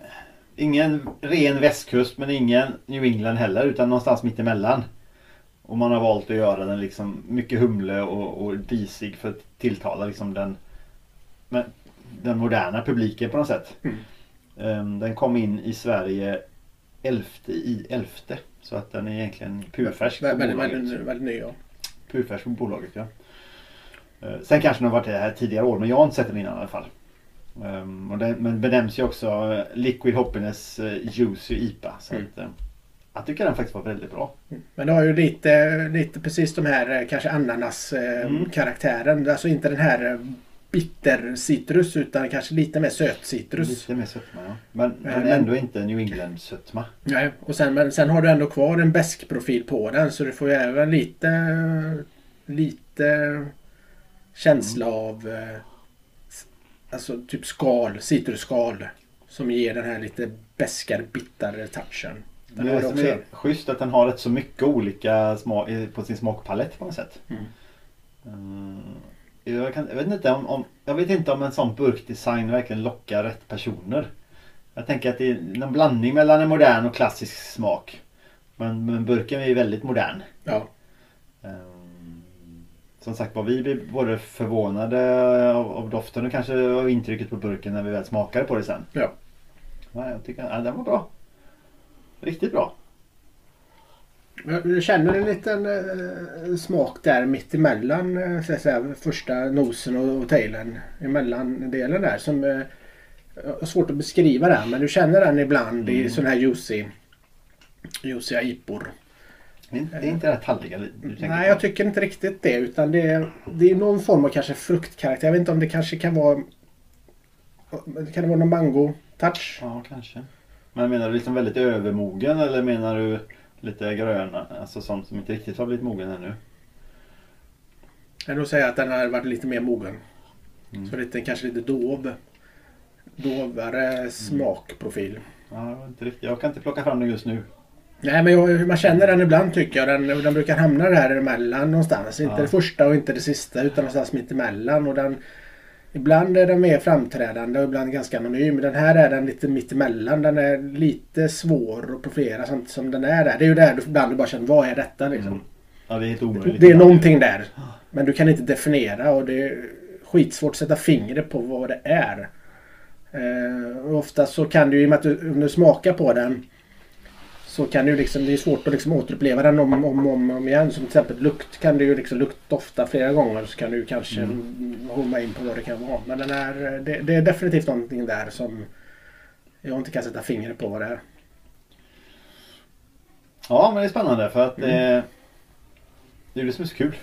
ingen ren västkust men ingen New England heller utan någonstans mitt emellan. Och man har valt att göra den liksom mycket humle och, och disig för att tilltala liksom den, men, den moderna publiken på något sätt. Mm. Ehm, den kom in i Sverige 11 i 11 så att den är egentligen purfärsk väldigt ny ja. Purfärsk på bolaget ja. Eh, Sen kanske den har varit det här tidigare år men jag har inte sett den innan i alla fall. Ehm, och den, men benämns ju också eh, Liquid Hoppiness eh, Juicy IPA. Så Mm. att, jag tycker den faktiskt var väldigt bra. Men det har ju lite, lite precis de här kanske ananas-karaktären. Mm. Alltså inte den här eh, bitter citrus utan kanske lite mer söt citrus. Lite mer sötma ja. Men, men men- ändå inte New England sötma. Nej, och sen, men sen har du ändå kvar en besk profil på den så du får ju även lite lite känsla av eh, alltså typ skal, citrusskal som ger den här lite beskare, bittrare touchen. Den det är också. är schysst att den har rätt så mycket olika smak på sin smakpalett på något sätt. Mm. Mm. Jag, kan, jag, vet inte om, om, jag vet inte om en sån burkdesign verkligen lockar rätt personer. Jag tänker att det är en blandning mellan en modern och klassisk smak. Men, men burken är ju väldigt modern. Ja, Ehm, Som sagt var vi blev både förvånade av, av doften och kanske av intrycket på burken när vi väl smakade på det sen. ja. Ja, jag tycker ja, den var bra. Riktigt bra. Jag känner en liten eh, smak där mitt emellan eh, så säga, första nosen och, och tailen. Emellan delen där som eh, jag har svårt att beskriva den men du känner den ibland i Mm. sån här juicy juicy ipor. Det är inte- det är inte det här talliga du tänker Nej på. jag tycker inte riktigt det utan det är, det är någon form av kanske fruktkaraktär. Jag vet inte om det kanske kan vara kan det vara någon mango-touch? Ja, kanske. Men menar du liksom väldigt övermogen eller menar du lite gröna? Alltså sånt som inte riktigt har blivit mogen ännu? Jag nog säga att den har varit lite mer mogen. Mm. Så lite, kanske lite dov. Dovare smakprofil. Ja, inte riktigt. Jag kan inte plocka fram den just nu. Nej men jag, man känner den ibland tycker jag. Den, den brukar hamna där emellan någonstans. Inte Ja. det första och inte det sista utan någonstans mitt emellan. Och den, ibland är den mer framträdande och ibland ganska anonym. Den här är den lite mitt emellan. Den är lite svår att profilera samtidigt som den är där. Det är ju där du ibland du bara känner vad är detta liksom. Mm. Ja, det är helt omöjligt. Det är någonting där. Men du kan inte definiera och det är skitsvårt att sätta fingret på vad det är. Eh, ofta så kan du i och med att du, om du smakar på den så kan du liksom, det är svårt att liksom återuppleva den om och om, om, om igen. Som till exempel lukt kan du ju liksom luktdofta flera gånger så kan du kanske mm. homma in på vad det kan vara. Men den är, det, det är definitivt någonting där som jag inte kan sätta fingret på vad det är. Ja, men det är spännande för att Mm. eh, det är det som är så kul.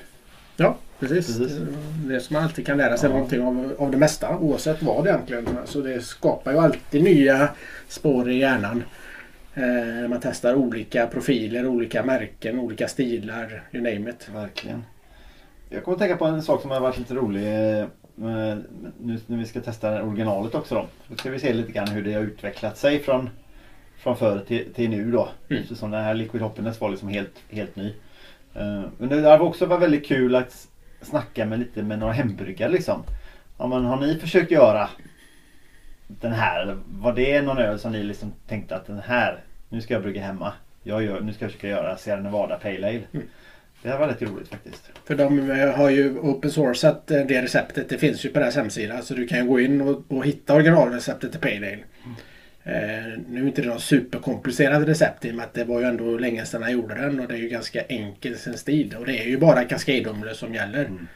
Ja, precis. Precis. Det är som man alltid kan lära sig Ja. någonting av, av det mesta oavsett vad egentligen. Så det skapar ju alltid nya spår i hjärnan. Eh, när man testar olika profiler, olika märken, olika stilar, you name it. Verkligen. Jag kommer att tänka på en sak som har varit lite rolig. eh, Nu när vi ska testa originalet också då. Då ska vi se lite grann hur det har utvecklat sig från, från förr till, till nu då. Mm. Eftersom den här Liquid Happiness var liksom helt, helt ny. Eh, Men det har också varit väldigt kul att snacka med lite med några hembryggare liksom. Ja, men har ni försökt göra den här? Var det någon öl som ni liksom tänkte att den här, nu ska jag brygga hemma. Jag gör, nu ska jag försöka göra Sierra Nevada Pale Ale. Mm. Det här var lite roligt faktiskt. För de eh, har ju open sourcat eh, det receptet. Det finns ju på deras hemsida. Så du kan gå in och, och hitta originalreceptet till Pale Ale. Eh, nu är inte det något superkomplicerat recept i och med att det var ju ändå länge sedan han gjorde den och det är ju ganska enkel sin stil. Och det är ju bara kaskadhumle som gäller. Mm.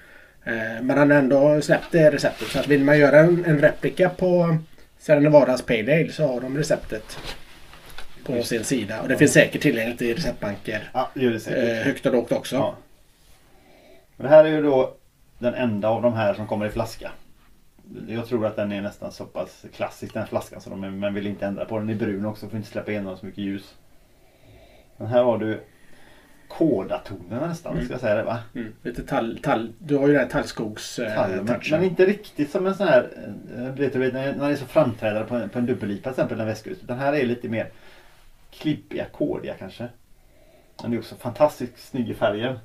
Eh, men han har ändå släppt det receptet. Så att vill man göra en, en replika på Sierra Nevadas Pale Ale så har de receptet på sin sida. Och det finns säkert tillgängligt i receptbanker. Ja, det det Eh, högt och lågt också. Ja. Men det här är ju då den enda av de här som kommer i flaska. Jag tror att den är nästan så pass klassisk den flaskan så de, man vill inte ändra på den i brun också för att inte släppa igenom så mycket ljus. Men här har du kodatonerna nästan, Mm. ska jag säga det va? Mm. Lite tall, tall, du har ju den här tallskogs eh, Tall, men, men inte riktigt som en sån här, eh, vet du, vet, när när det är så framträdande på en, på en dubbel-IPA till exempel, en västkust. Den här är lite mer klibbiga, kådiga kanske. Den är också fantastiskt snygg i färgen.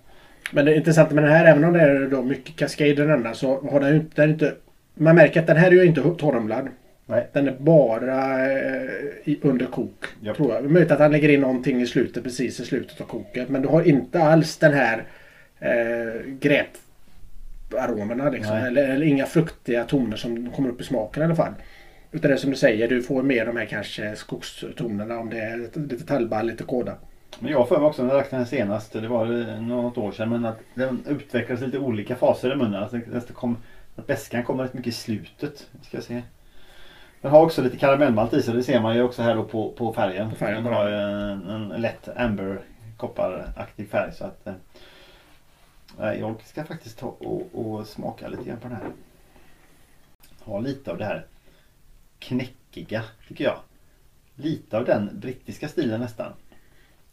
Men det är intressant med den här, även om det är då mycket kaskad i den enda, så har den ju inte, den är inte... Man märker att den här är ju inte torrumlad. Nej. Den är bara eh, under kok. Japp. Tror jag. Möjligt att han lägger in någonting i slutet, precis i slutet av koket. Men du har inte alls den här eh, gräparomerna liksom. Eller, eller inga fruktiga toner som kommer upp i smaken i alla fall. Utan det är som du säger, du får mer de här kanske skogstonerna om det är lite, tallball, lite kåda. Men jag har för mig också när jag drack den här senast, det var något år sedan, men att den utvecklades lite olika faser i munnen. Alltså, att, det kom, att bäskan kommer rätt mycket i slutet. Ska jag se. Den har också lite karamellmalt i sig, det ser man ju också här då på, på färgen. På färgen, den har ju en, en lätt amber kopparaktig färg. Så att, eh, jag ska faktiskt ta och, och smaka lite grann på den här. Ha lite av det här knäckiga tycker jag. Lite av den brittiska stilen nästan.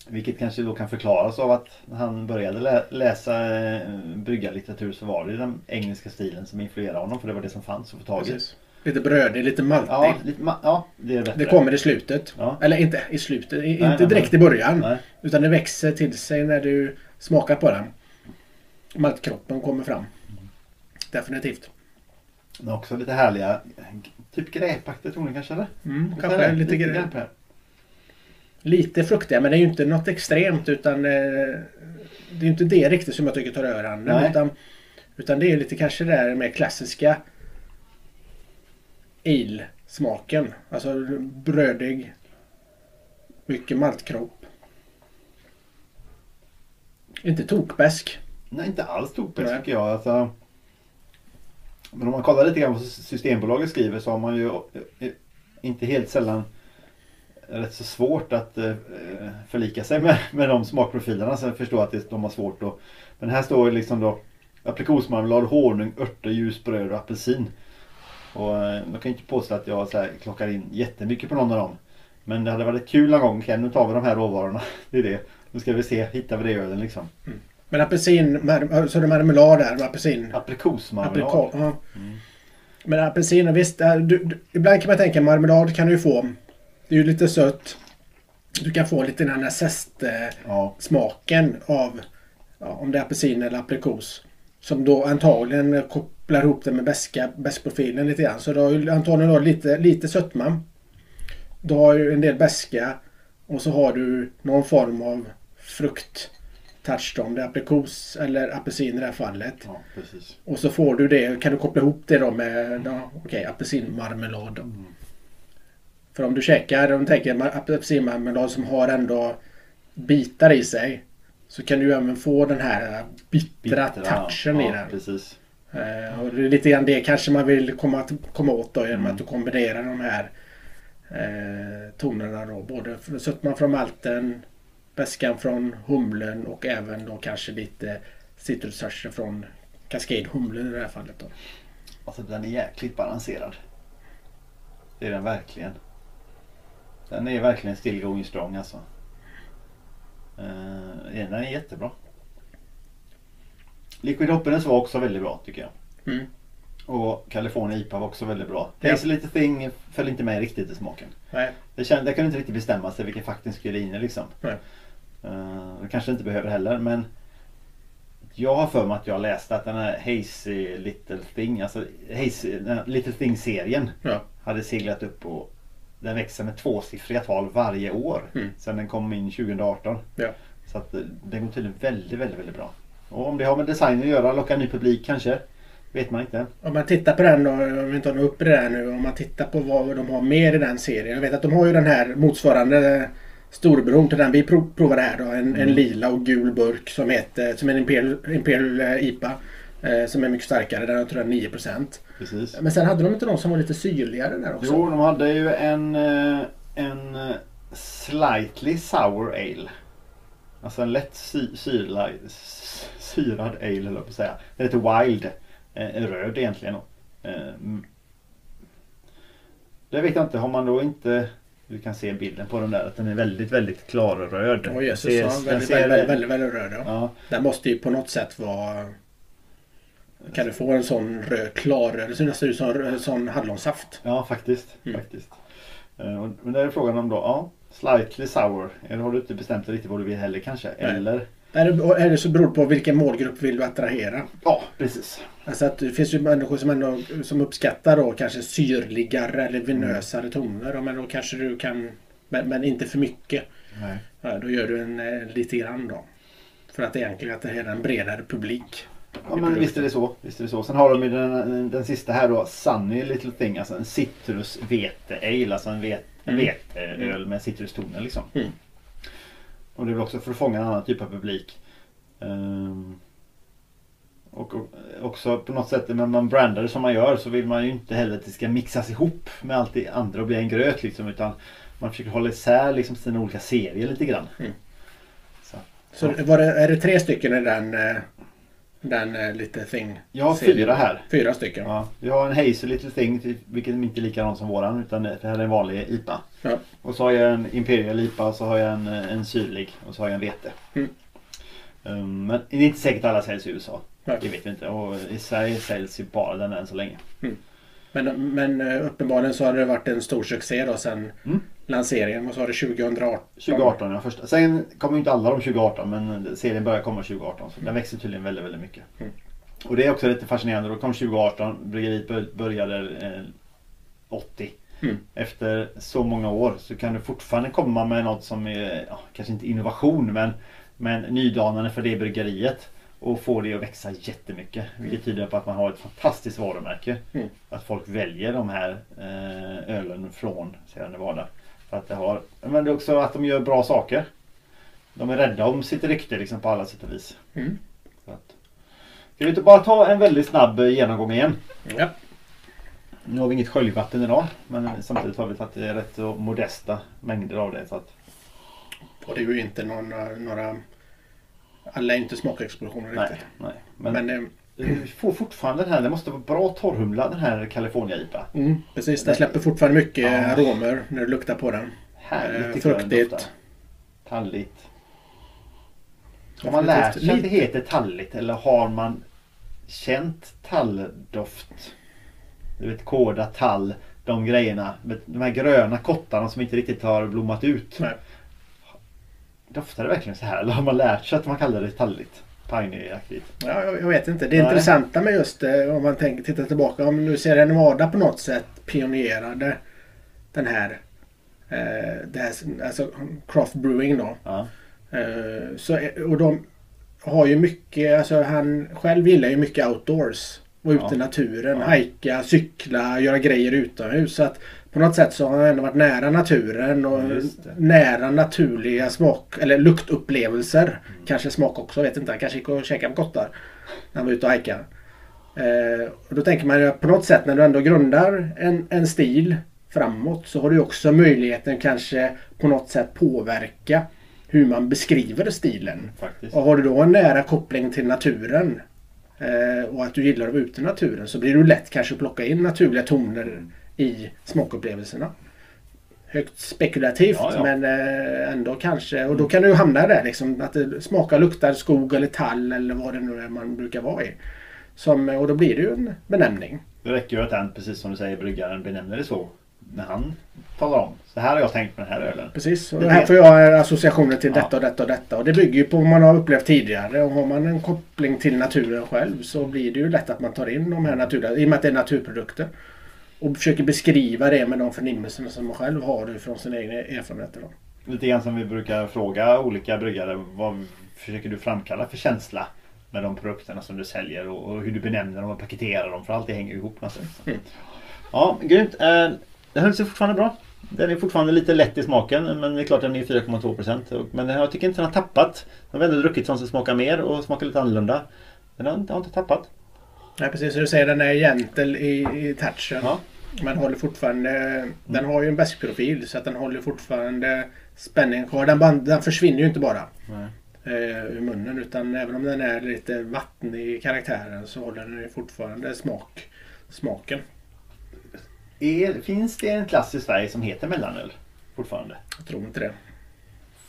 Vilket kanske då kan förklaras av att när han började lä- läsa eh, bryggarlitteratur så var det den engelska stilen som influerade honom för det var det som fanns att få tag i. Precis. Lite brödig, lite maltig. Ja, lite ma- ja, det är bättre. Det kommer i slutet. Ja. Eller inte i slutet, Nej, inte direkt nej. i början. Nej. Utan det växer till sig när du smakar på den. Maltkroppen kommer fram. Definitivt. Men också lite härliga, typ gräpaktiga toner kanske eller? Mm, kanske du? lite, lite, det här. lite fruktiga men det är ju inte något extremt utan eh, det är inte det riktigt som jag tycker tar över handen. Nej. Utan, utan det är lite kanske det där med klassiska ale-smaken. Alltså brödig. Mycket maltkropp. Inte tokbäsk. Nej, inte alls tokbäst Nej. tycker jag. Alltså, men om man kollar lite grann vad Systembolaget skriver så har man ju eh, inte helt sällan rätt så svårt att eh, förlika sig med, med de smakprofilerna. Så jag förstår att det, de har svårt då. Men här står ju liksom då aprikosmarmelad, honung, örter, ljusbröd och apelsin. Och eh, jag kan ju inte påstå att jag så här, klockar in jättemycket på någon av dem. Men det hade varit kul någon gång. Okej, nu tar vi de här råvarorna. Det är det. Nu ska vi se, hittar vi det i ölen liksom. Men apelsin, så är det marmelad där apelsin. Aprikosmarmelad. Aprikot, ja. Mm. Men apelsin, visst. äh, Du, du, ibland kan man tänka marmelad kan du ju få. Det är ju lite sött. Du kan få lite den här zestsmaken Ja, av ja, om det är apelsin eller aprikos. Som då antagligen kopplar ihop det med beska, bäskprofilen lite grann. Så du har ju antagligen då lite, lite sötma. Du har ju en del beska och så har du någon form av frukt touch om det är aprikos eller apelsin i det här fallet. ja precis. Och så får du det, kan du koppla ihop det då med ja, okej, apelsinmarmelad. då. För om du käkar, om du tänker ma- apelsinmarmelad som har ändå bitar i sig. Så kan du även få den här bittra, touchen ja, i den. precis. Eh, och det är lite grann det kanske man vill komma, komma åt då genom Mm. att du kombinerar de här eh, tonerna då. Både sötman från malten, beskan från humlen och även då kanske lite citrusärtor från Cascade Humlen i det här fallet. Då. Alltså den är jäkligt balanserad. Det är den verkligen. Den är verkligen still going strong alltså. Uh, den är jättebra. Liquid Hoppiness var också väldigt bra tycker jag. Mm. Och California IPA var också väldigt bra. Ja. Hazel Little Thing föll inte med riktigt i smaken. Nej. Det kände, jag kunde inte riktigt bestämma sig vilken fakt den skulle in i liksom. Nej. Uh, det kanske inte behöver heller men jag har för mig att jag läste att den här Hazy Little Thing, alltså Hazy, Little Thing-serien Ja. hade seglat upp och den växer med tvåsiffriga tal varje år Mm. sedan den kom in 2018. Ja. Så att eh, den går tydligen väldigt, väldigt, väldigt bra. Och om det har med designen att göra, locka ny publik kanske. Vet man inte. Om man tittar på den då, om vi inte har upp i det där nu. Om man tittar på vad de har mer i den serien. Jag vet att de har ju den här motsvarande storebror till den vi prov, provade här då. En, en Mm. lila och gul burk som heter som är en Imperial, Imperial eh, IPA. Eh, som är mycket starkare. Den tror jag 9%. Precis. Men sen hade de inte någon som var lite syrligare där också? Jo, de hade ju en, eh, en eh, slightly sour ale. Alltså en lätt sy syrla, syrad ale eller på att säga. Den heter Wild. Eh, röd egentligen. Eh, det vet jag inte, har man då inte du kan se bilden på den där att den är väldigt väldigt klarröd. Åh jösses, Den ja, ser- den väldigt, ser- väldigt, väldigt, väldigt röd ja. Ja, Den måste ju på något sätt vara... Kan du få en sån röd klarröd? Det ser nästan ut som sån hallonsaft. ja faktiskt. Mm. faktiskt. Eh, Men det är frågan om då, ja, slightly sour. Eller har du inte bestämt dig riktigt vad du vill heller kanske? Nej. Eller? Är det, är det så beror det på vilken målgrupp vill du attrahera? Ja, precis. Alltså att det finns ju människor som, ändå, som uppskattar då kanske syrligare eller vinösare toner. Men då kanske du kan... Men, men inte för mycket. Nej. Ja, då gör du en eh, lite grann då. För att egentligen attrahera en bredare publik. Ja men visst är det så. Visst är det så. Sen har de ju den, den sista här då. Sunny Little Thing. Alltså en citrusvete ale. Alltså en, vet, en Mm. veteöl med citrustoner liksom. Mm. Och det är väl också för att fånga en annan typ av publik. Ehm, och, och också på något sätt när man brandar det som man gör så vill man ju inte heller att det ska mixas ihop med allt det andra och bli en gröt liksom. Utan man försöker hålla isär liksom sina olika serier lite grann. Mm. Så. Så var det, är det tre stycken i den, eh, den eh, lite thing? Jag har fyra här. Fyra stycken? Ja, vi har en Hazel Little Thing, vilket inte är likadan som våran. Utan det här är en vanlig IPA. Ja. Och så har jag en Imperial IPA så har jag en, en syrlig och så har jag en vete. Mm. Um, men det är inte säkert alla säljs i USA. Nej. Det vet vi inte. Och i Sverige säljs ju bara den än så länge. Men, men eh, uppenbarligen så har det varit en stor succé då sen Mm. Lanseringen. Vad sa du? 2018? 2018 är den första. Sen kommer ju inte alla de 2018 men serien börjar komma 2018. Så den växer tydligen väldigt, väldigt mycket. Mm. Och det är också lite fascinerande. Då kom 2018. Bryggeriet bör- började eh, 80. Mm. Efter så många år så kan du fortfarande komma med något som är, ja, kanske inte innovation men, men nydanande för det bryggeriet. Och få det att växa jättemycket. Vilket tyder på att man har ett fantastiskt varumärke. Mm. Att folk väljer de här eh, ölen från Sierra Nevada. För att det har, men det är också att de gör bra saker. De är rädda om sitt rykte liksom på alla sätt och vis. Mm. Så att, ska vi inte bara ta en väldigt snabb eh, genomgång igen? Ja. Nu har vi inget sköljvatten idag men samtidigt har vi tagit eh, rätt modesta mängder av det. Så att, Och det är ju inte någon, några... Alla är inte smakexplosioner nej, riktigt. nej. Men, Men, eh, vi får fortfarande den här, det måste vara bra torrhumlad den här California IPA. mm, precis, den släpper fortfarande mycket Ja. aromer när du luktar på den. Härligt Eh, fruktigt. Talligt. Har man lärt sig att det heter talligt eller har man känt talldoft? Du vet kåda, tall, de grejerna. De här gröna kottarna som inte riktigt har blommat ut. Nej. Doftar det verkligen så här? Eller har man lärt sig att man kallar det talligt? Piney-aktigt. Ja, jag, jag vet inte. Det Nej. intressanta med just eh, om man tänker, tittar tillbaka. Om nu Sierra Nevada på något sätt pionjerade den här, eh, det här alltså craft brewing då. Ja. Eh, så, och de har ju mycket, alltså han själv gillar ju mycket outdoors. Vara ute Ja. i naturen, Ja. hajka, cykla, göra grejer utomhus. Så att på något sätt så har han ändå varit nära naturen och nära naturliga smak eller luktupplevelser. Mm. Kanske smak också, vet inte. Han kanske gick och käkade med kottar när han var ute och hajkade. Eh, och då tänker man ju att på något sätt när du ändå grundar en, en stil framåt så har du också möjligheten kanske på något sätt påverka hur man beskriver stilen. Faktiskt. Och har du då en nära koppling till naturen eh, och att du gillar att vara ute i naturen så blir det lätt kanske att plocka in naturliga toner i smakupplevelserna. Högt spekulativt Ja, ja. men eh, ändå kanske. Och då kan du hamna där liksom att det smakar, luktar skog eller tall eller vad det nu är man brukar vara i. Som, och då blir det ju en benämning. Det räcker ju att den, precis som du säger, bryggaren benämner det så. När han talar om. Så här har jag tänkt med den här ölen. Precis. Och Det här får jag associationer till Ja. detta och detta och detta. Och det bygger ju på vad man har upplevt tidigare. Och har man en koppling till naturen själv så blir det ju lätt att man tar in de här naturliga, i och med att det är naturprodukter. Och försöker beskriva det med de förnimmelserna som man själv har från sina egna erfarenheter. Då. Lite grann som vi brukar fråga olika bryggare. Vad försöker du framkalla för känsla med de produkterna som du säljer och, hur du benämner dem och paketerar dem. För allt det hänger ihop någonstans. Mm. Ja, grymt. Eh, Den höll sig fortfarande bra. Den är fortfarande lite lätt i smaken men det är klart den är 4,2 procent. Men jag tycker inte den har tappat. Den har ändå druckit sånt som smakar mer och smakar lite annorlunda. Den har inte, har inte tappat. Nej, precis som du säger, den är gentle i, i touchen. Ja. Men håller fortfarande... Den har ju en bäskprofil så att den håller fortfarande spänningen kvar. Den, band, den försvinner ju inte bara. Nej. eh, ur munnen. Utan även om den är lite vattnig i karaktären så håller den ju fortfarande smak, smaken. Är, finns det en klass i Sverige som heter mellanöl? Fortfarande. Jag tror inte det.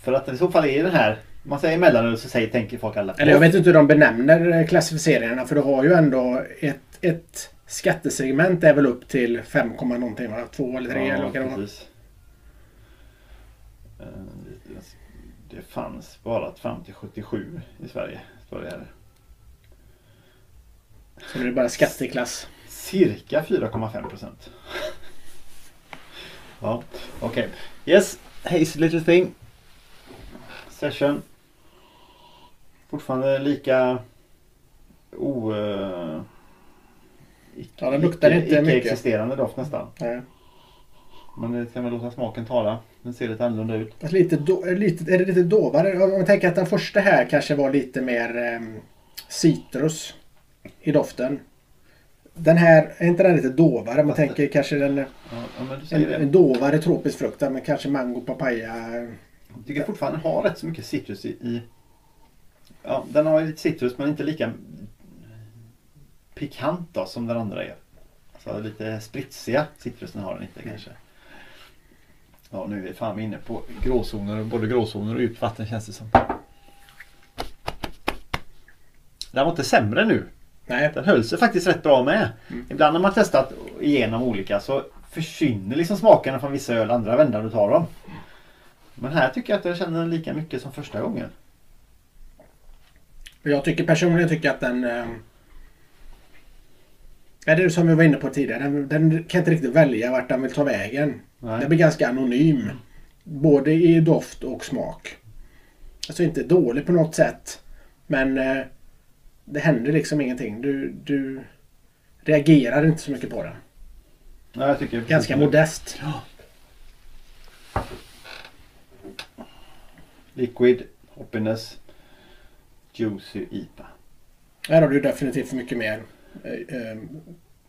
För att i så fall är den här... Man säger mellanöl så säger, tänker folk alla på. Eller jag vet inte hur de benämner klassificeringarna för du har ju ändå ett, ett skattesegment är väl upp till 5, någonting va? 2 eller 3 eller vad kan det vara? Eh, Det fanns bara fram till 77 i Sverige. Står det här. Så det är bara skatteklass. Cirka 4,5 procent. ja, okej. Yes, Hazy Little Thing. Session. Fortfarande lika o... Uh, Ja, den luktar inte mycket. existerande doft nästan. Nej. Men det kan väl låta smaken tala. Den ser lite annorlunda ut. Fast Lite, do, lite, är det lite dovare? Om man tänker att den första här kanske var lite mer ehm, citrus i doften. Den här, är inte den lite dovare? Man Fast tänker kanske den, Ja, ja, en, det. en dovare tropisk frukt. Men kanske mango, papaya. Jag tycker fortfarande den har rätt så mycket citrus i, i... Ja, den har lite citrus men inte lika pikant då som den andra är. Så lite spritsiga citrusen har den inte kanske. Ja, nu är vi fan inne på gråzoner, både gråzoner och djupt vatten känns det som. Den var inte sämre nu. Nej, Den höll sig faktiskt rätt bra med. Mm. Ibland när man testat igenom olika så försvinner liksom smakerna från vissa öl andra vändan du tar dem. Men här tycker jag att jag känner den lika mycket som första gången. jag tycker personligen tycker att den... Ja, det är som vi var inne på tidigare. Den, den kan inte riktigt välja vart den vill ta vägen. Nej. Den blir ganska anonym. Både i doft och smak. Alltså inte dålig på något sätt. Men eh, det händer liksom ingenting. Du, du reagerar inte så mycket på den. Nej, jag tycker Ganska modest. Liquid, hoppiness, juicy IPA. Här har du definitivt mycket mer eh, eh,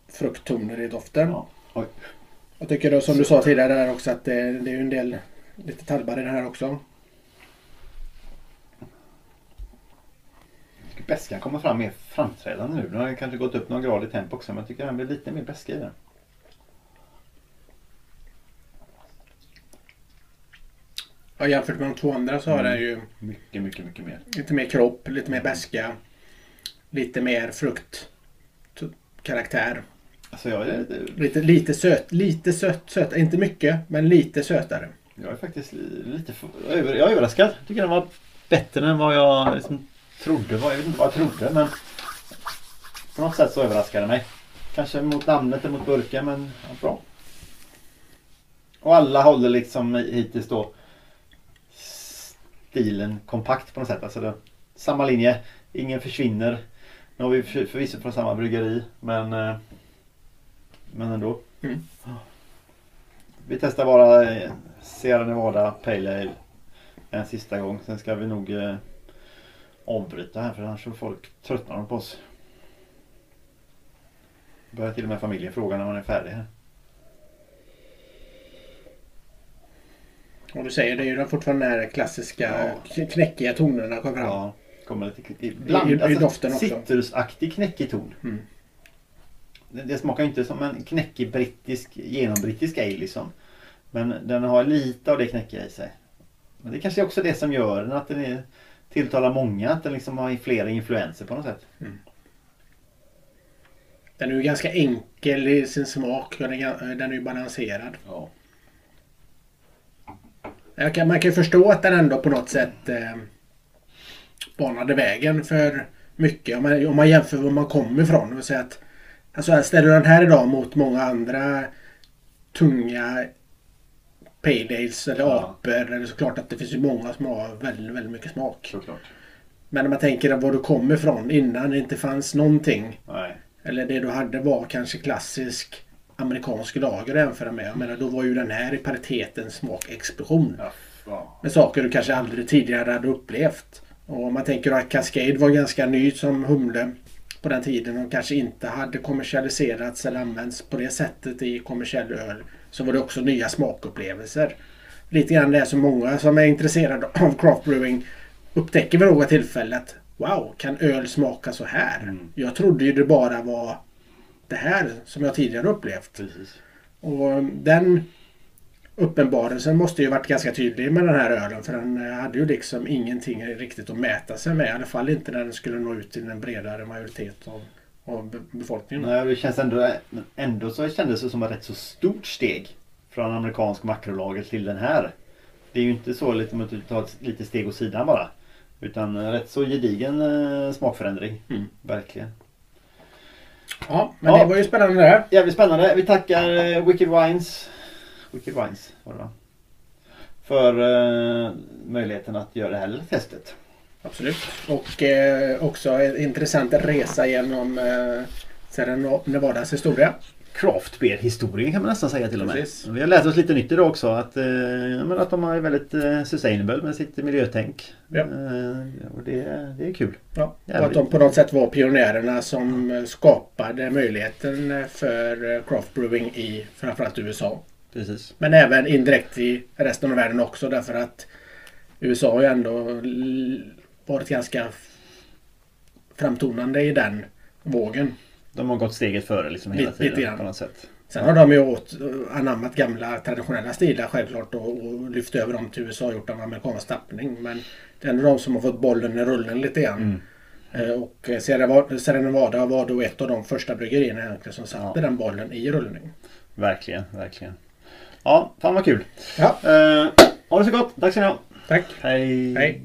frukttoner i doften. Ja. Jag tycker då som du sa tidigare där också att det, det är en del lite tallbar i den här också. Bäskan kommer fram mer framträdande nu. Nu har den kanske gått upp någon grad i tempo också men jag tycker den blir lite mer bäska i den. Ja, jämfört med de två andra så har Mm. den ju Mycket, mycket, mycket mer. lite mer kropp, lite mer beska Lite mer frukt karaktär. Alltså jag är, Lite, lite söt, lite sött, söt. Inte mycket, men lite sötare. jag är faktiskt lite för, jag är jag är överraskad. Jag tycker den var bättre än vad jag liksom trodde. Jag vet inte vad jag trodde men på något sätt så överraskade det mig. Kanske mot namnet eller mot burken men ja, bra. Och alla håller liksom hittills då stilen kompakt på något sätt. Alltså det, samma linje. Ingen försvinner. Nu har vi för- förvisso från samma bryggeri men eh, men ändå. Mm. Vi testar bara eh, Sierra Nevada Pale Ale en sista gång. Sen ska vi nog eh, avbryta här för annars får folk tröttnar de på oss. Börjar till och med familjen fråga när man är färdig här. Och du säger det är ju fortfarande den här klassiska Ja. knäckiga tonerna kommer fram. Ja, kommer lite i, I- i alltså, doften också. Citrusaktig knäckig ton. Mm. Det, det smakar inte som en knäckig brittisk, genombrittisk ale liksom. Men den har lite av det knäckiga i sig. Men det kanske är också det som gör den att den är, tilltalar många. Att den liksom har flera influenser på något sätt. Den är ju ganska enkel i sin smak. och Den är, den är ju balanserad. Ja. Kan, man kan ju förstå att den ändå på något sätt eh, banade vägen för mycket. Om man, om man jämför var man kommer ifrån. Vill säga att, alltså ställer du den här idag mot många andra tunga pale ales eller Ja. apor. Är det såklart att det finns ju många som har väldigt, väldigt mycket smak. Såklart. Men när man tänker var du kommer ifrån innan det inte fanns någonting. Nej. Eller det du hade var kanske klassisk amerikansk lager att jämföra med. Jag menar då var ju den här i pariteten smakexplosion. Ja. Med saker du kanske aldrig tidigare hade upplevt. Och om man tänker att Cascade var ganska ny som humle på den tiden och kanske inte hade kommersialiserats eller använts på det sättet i kommersiell öl. Så var det också nya smakupplevelser. Lite grann det som många som är intresserade av craft brewing upptäcker vid något tillfälle att Wow, kan öl smaka så här? Mm. Jag trodde ju det bara var det här som jag tidigare upplevt. Precis. Och den uppenbarelsen måste ju varit ganska tydlig med den här ölen. För den eh, hade ju liksom ingenting riktigt att mäta sig med. I alla fall inte när den skulle nå ut till en bredare majoritet av, av be- befolkningen. Nej, det känns ändå, ändå så kändes det som ett rätt så stort steg. Från amerikansk makrolager till den här. Det är ju inte så lite, att du tar ett litet steg åt sidan bara. Utan rätt så gedigen eh, smakförändring. Mm. Verkligen. Ja, men Ja. det var ju spännande det här. Jävligt spännande. Vi tackar eh, Wicked Wines. Wicked Wines var det va? För eh, möjligheten att göra det här lilla testet. Absolut. Och eh, också en intressant resa genom eh, Sierra Nevadas historia. Craft beer historien kan man nästan säga till och med. Precis. Vi har lärt oss lite nytt idag också. Att, eh, att de är väldigt eh, sustainable med sitt miljötänk. Ja. Eh, och det, det är kul. Ja, och att de på något sätt var pionjärerna som skapade möjligheten för eh, craft brewing i framförallt USA. Precis. Men även indirekt i resten av världen också därför att USA har ju ändå varit ganska framtonande i den vågen. De har gått steget före liksom hela Lite- lite tiden grann. på något sätt. Sen har de ju åt, anammat gamla traditionella stilar självklart och, och lyft över dem till USA och gjort en amerikansk tappning. Men det är ändå de som har fått bollen i rullen lite grann. Mm. Eh, Och Sierra Va- Sierra Nevada var då ett av de första bryggerierna som satte Ja. den bollen i rullning. Verkligen, verkligen. Ja, fan vad kul. Ja, Eh, ha det så gott. Tack ska ni ha. tack. Hej. Hej.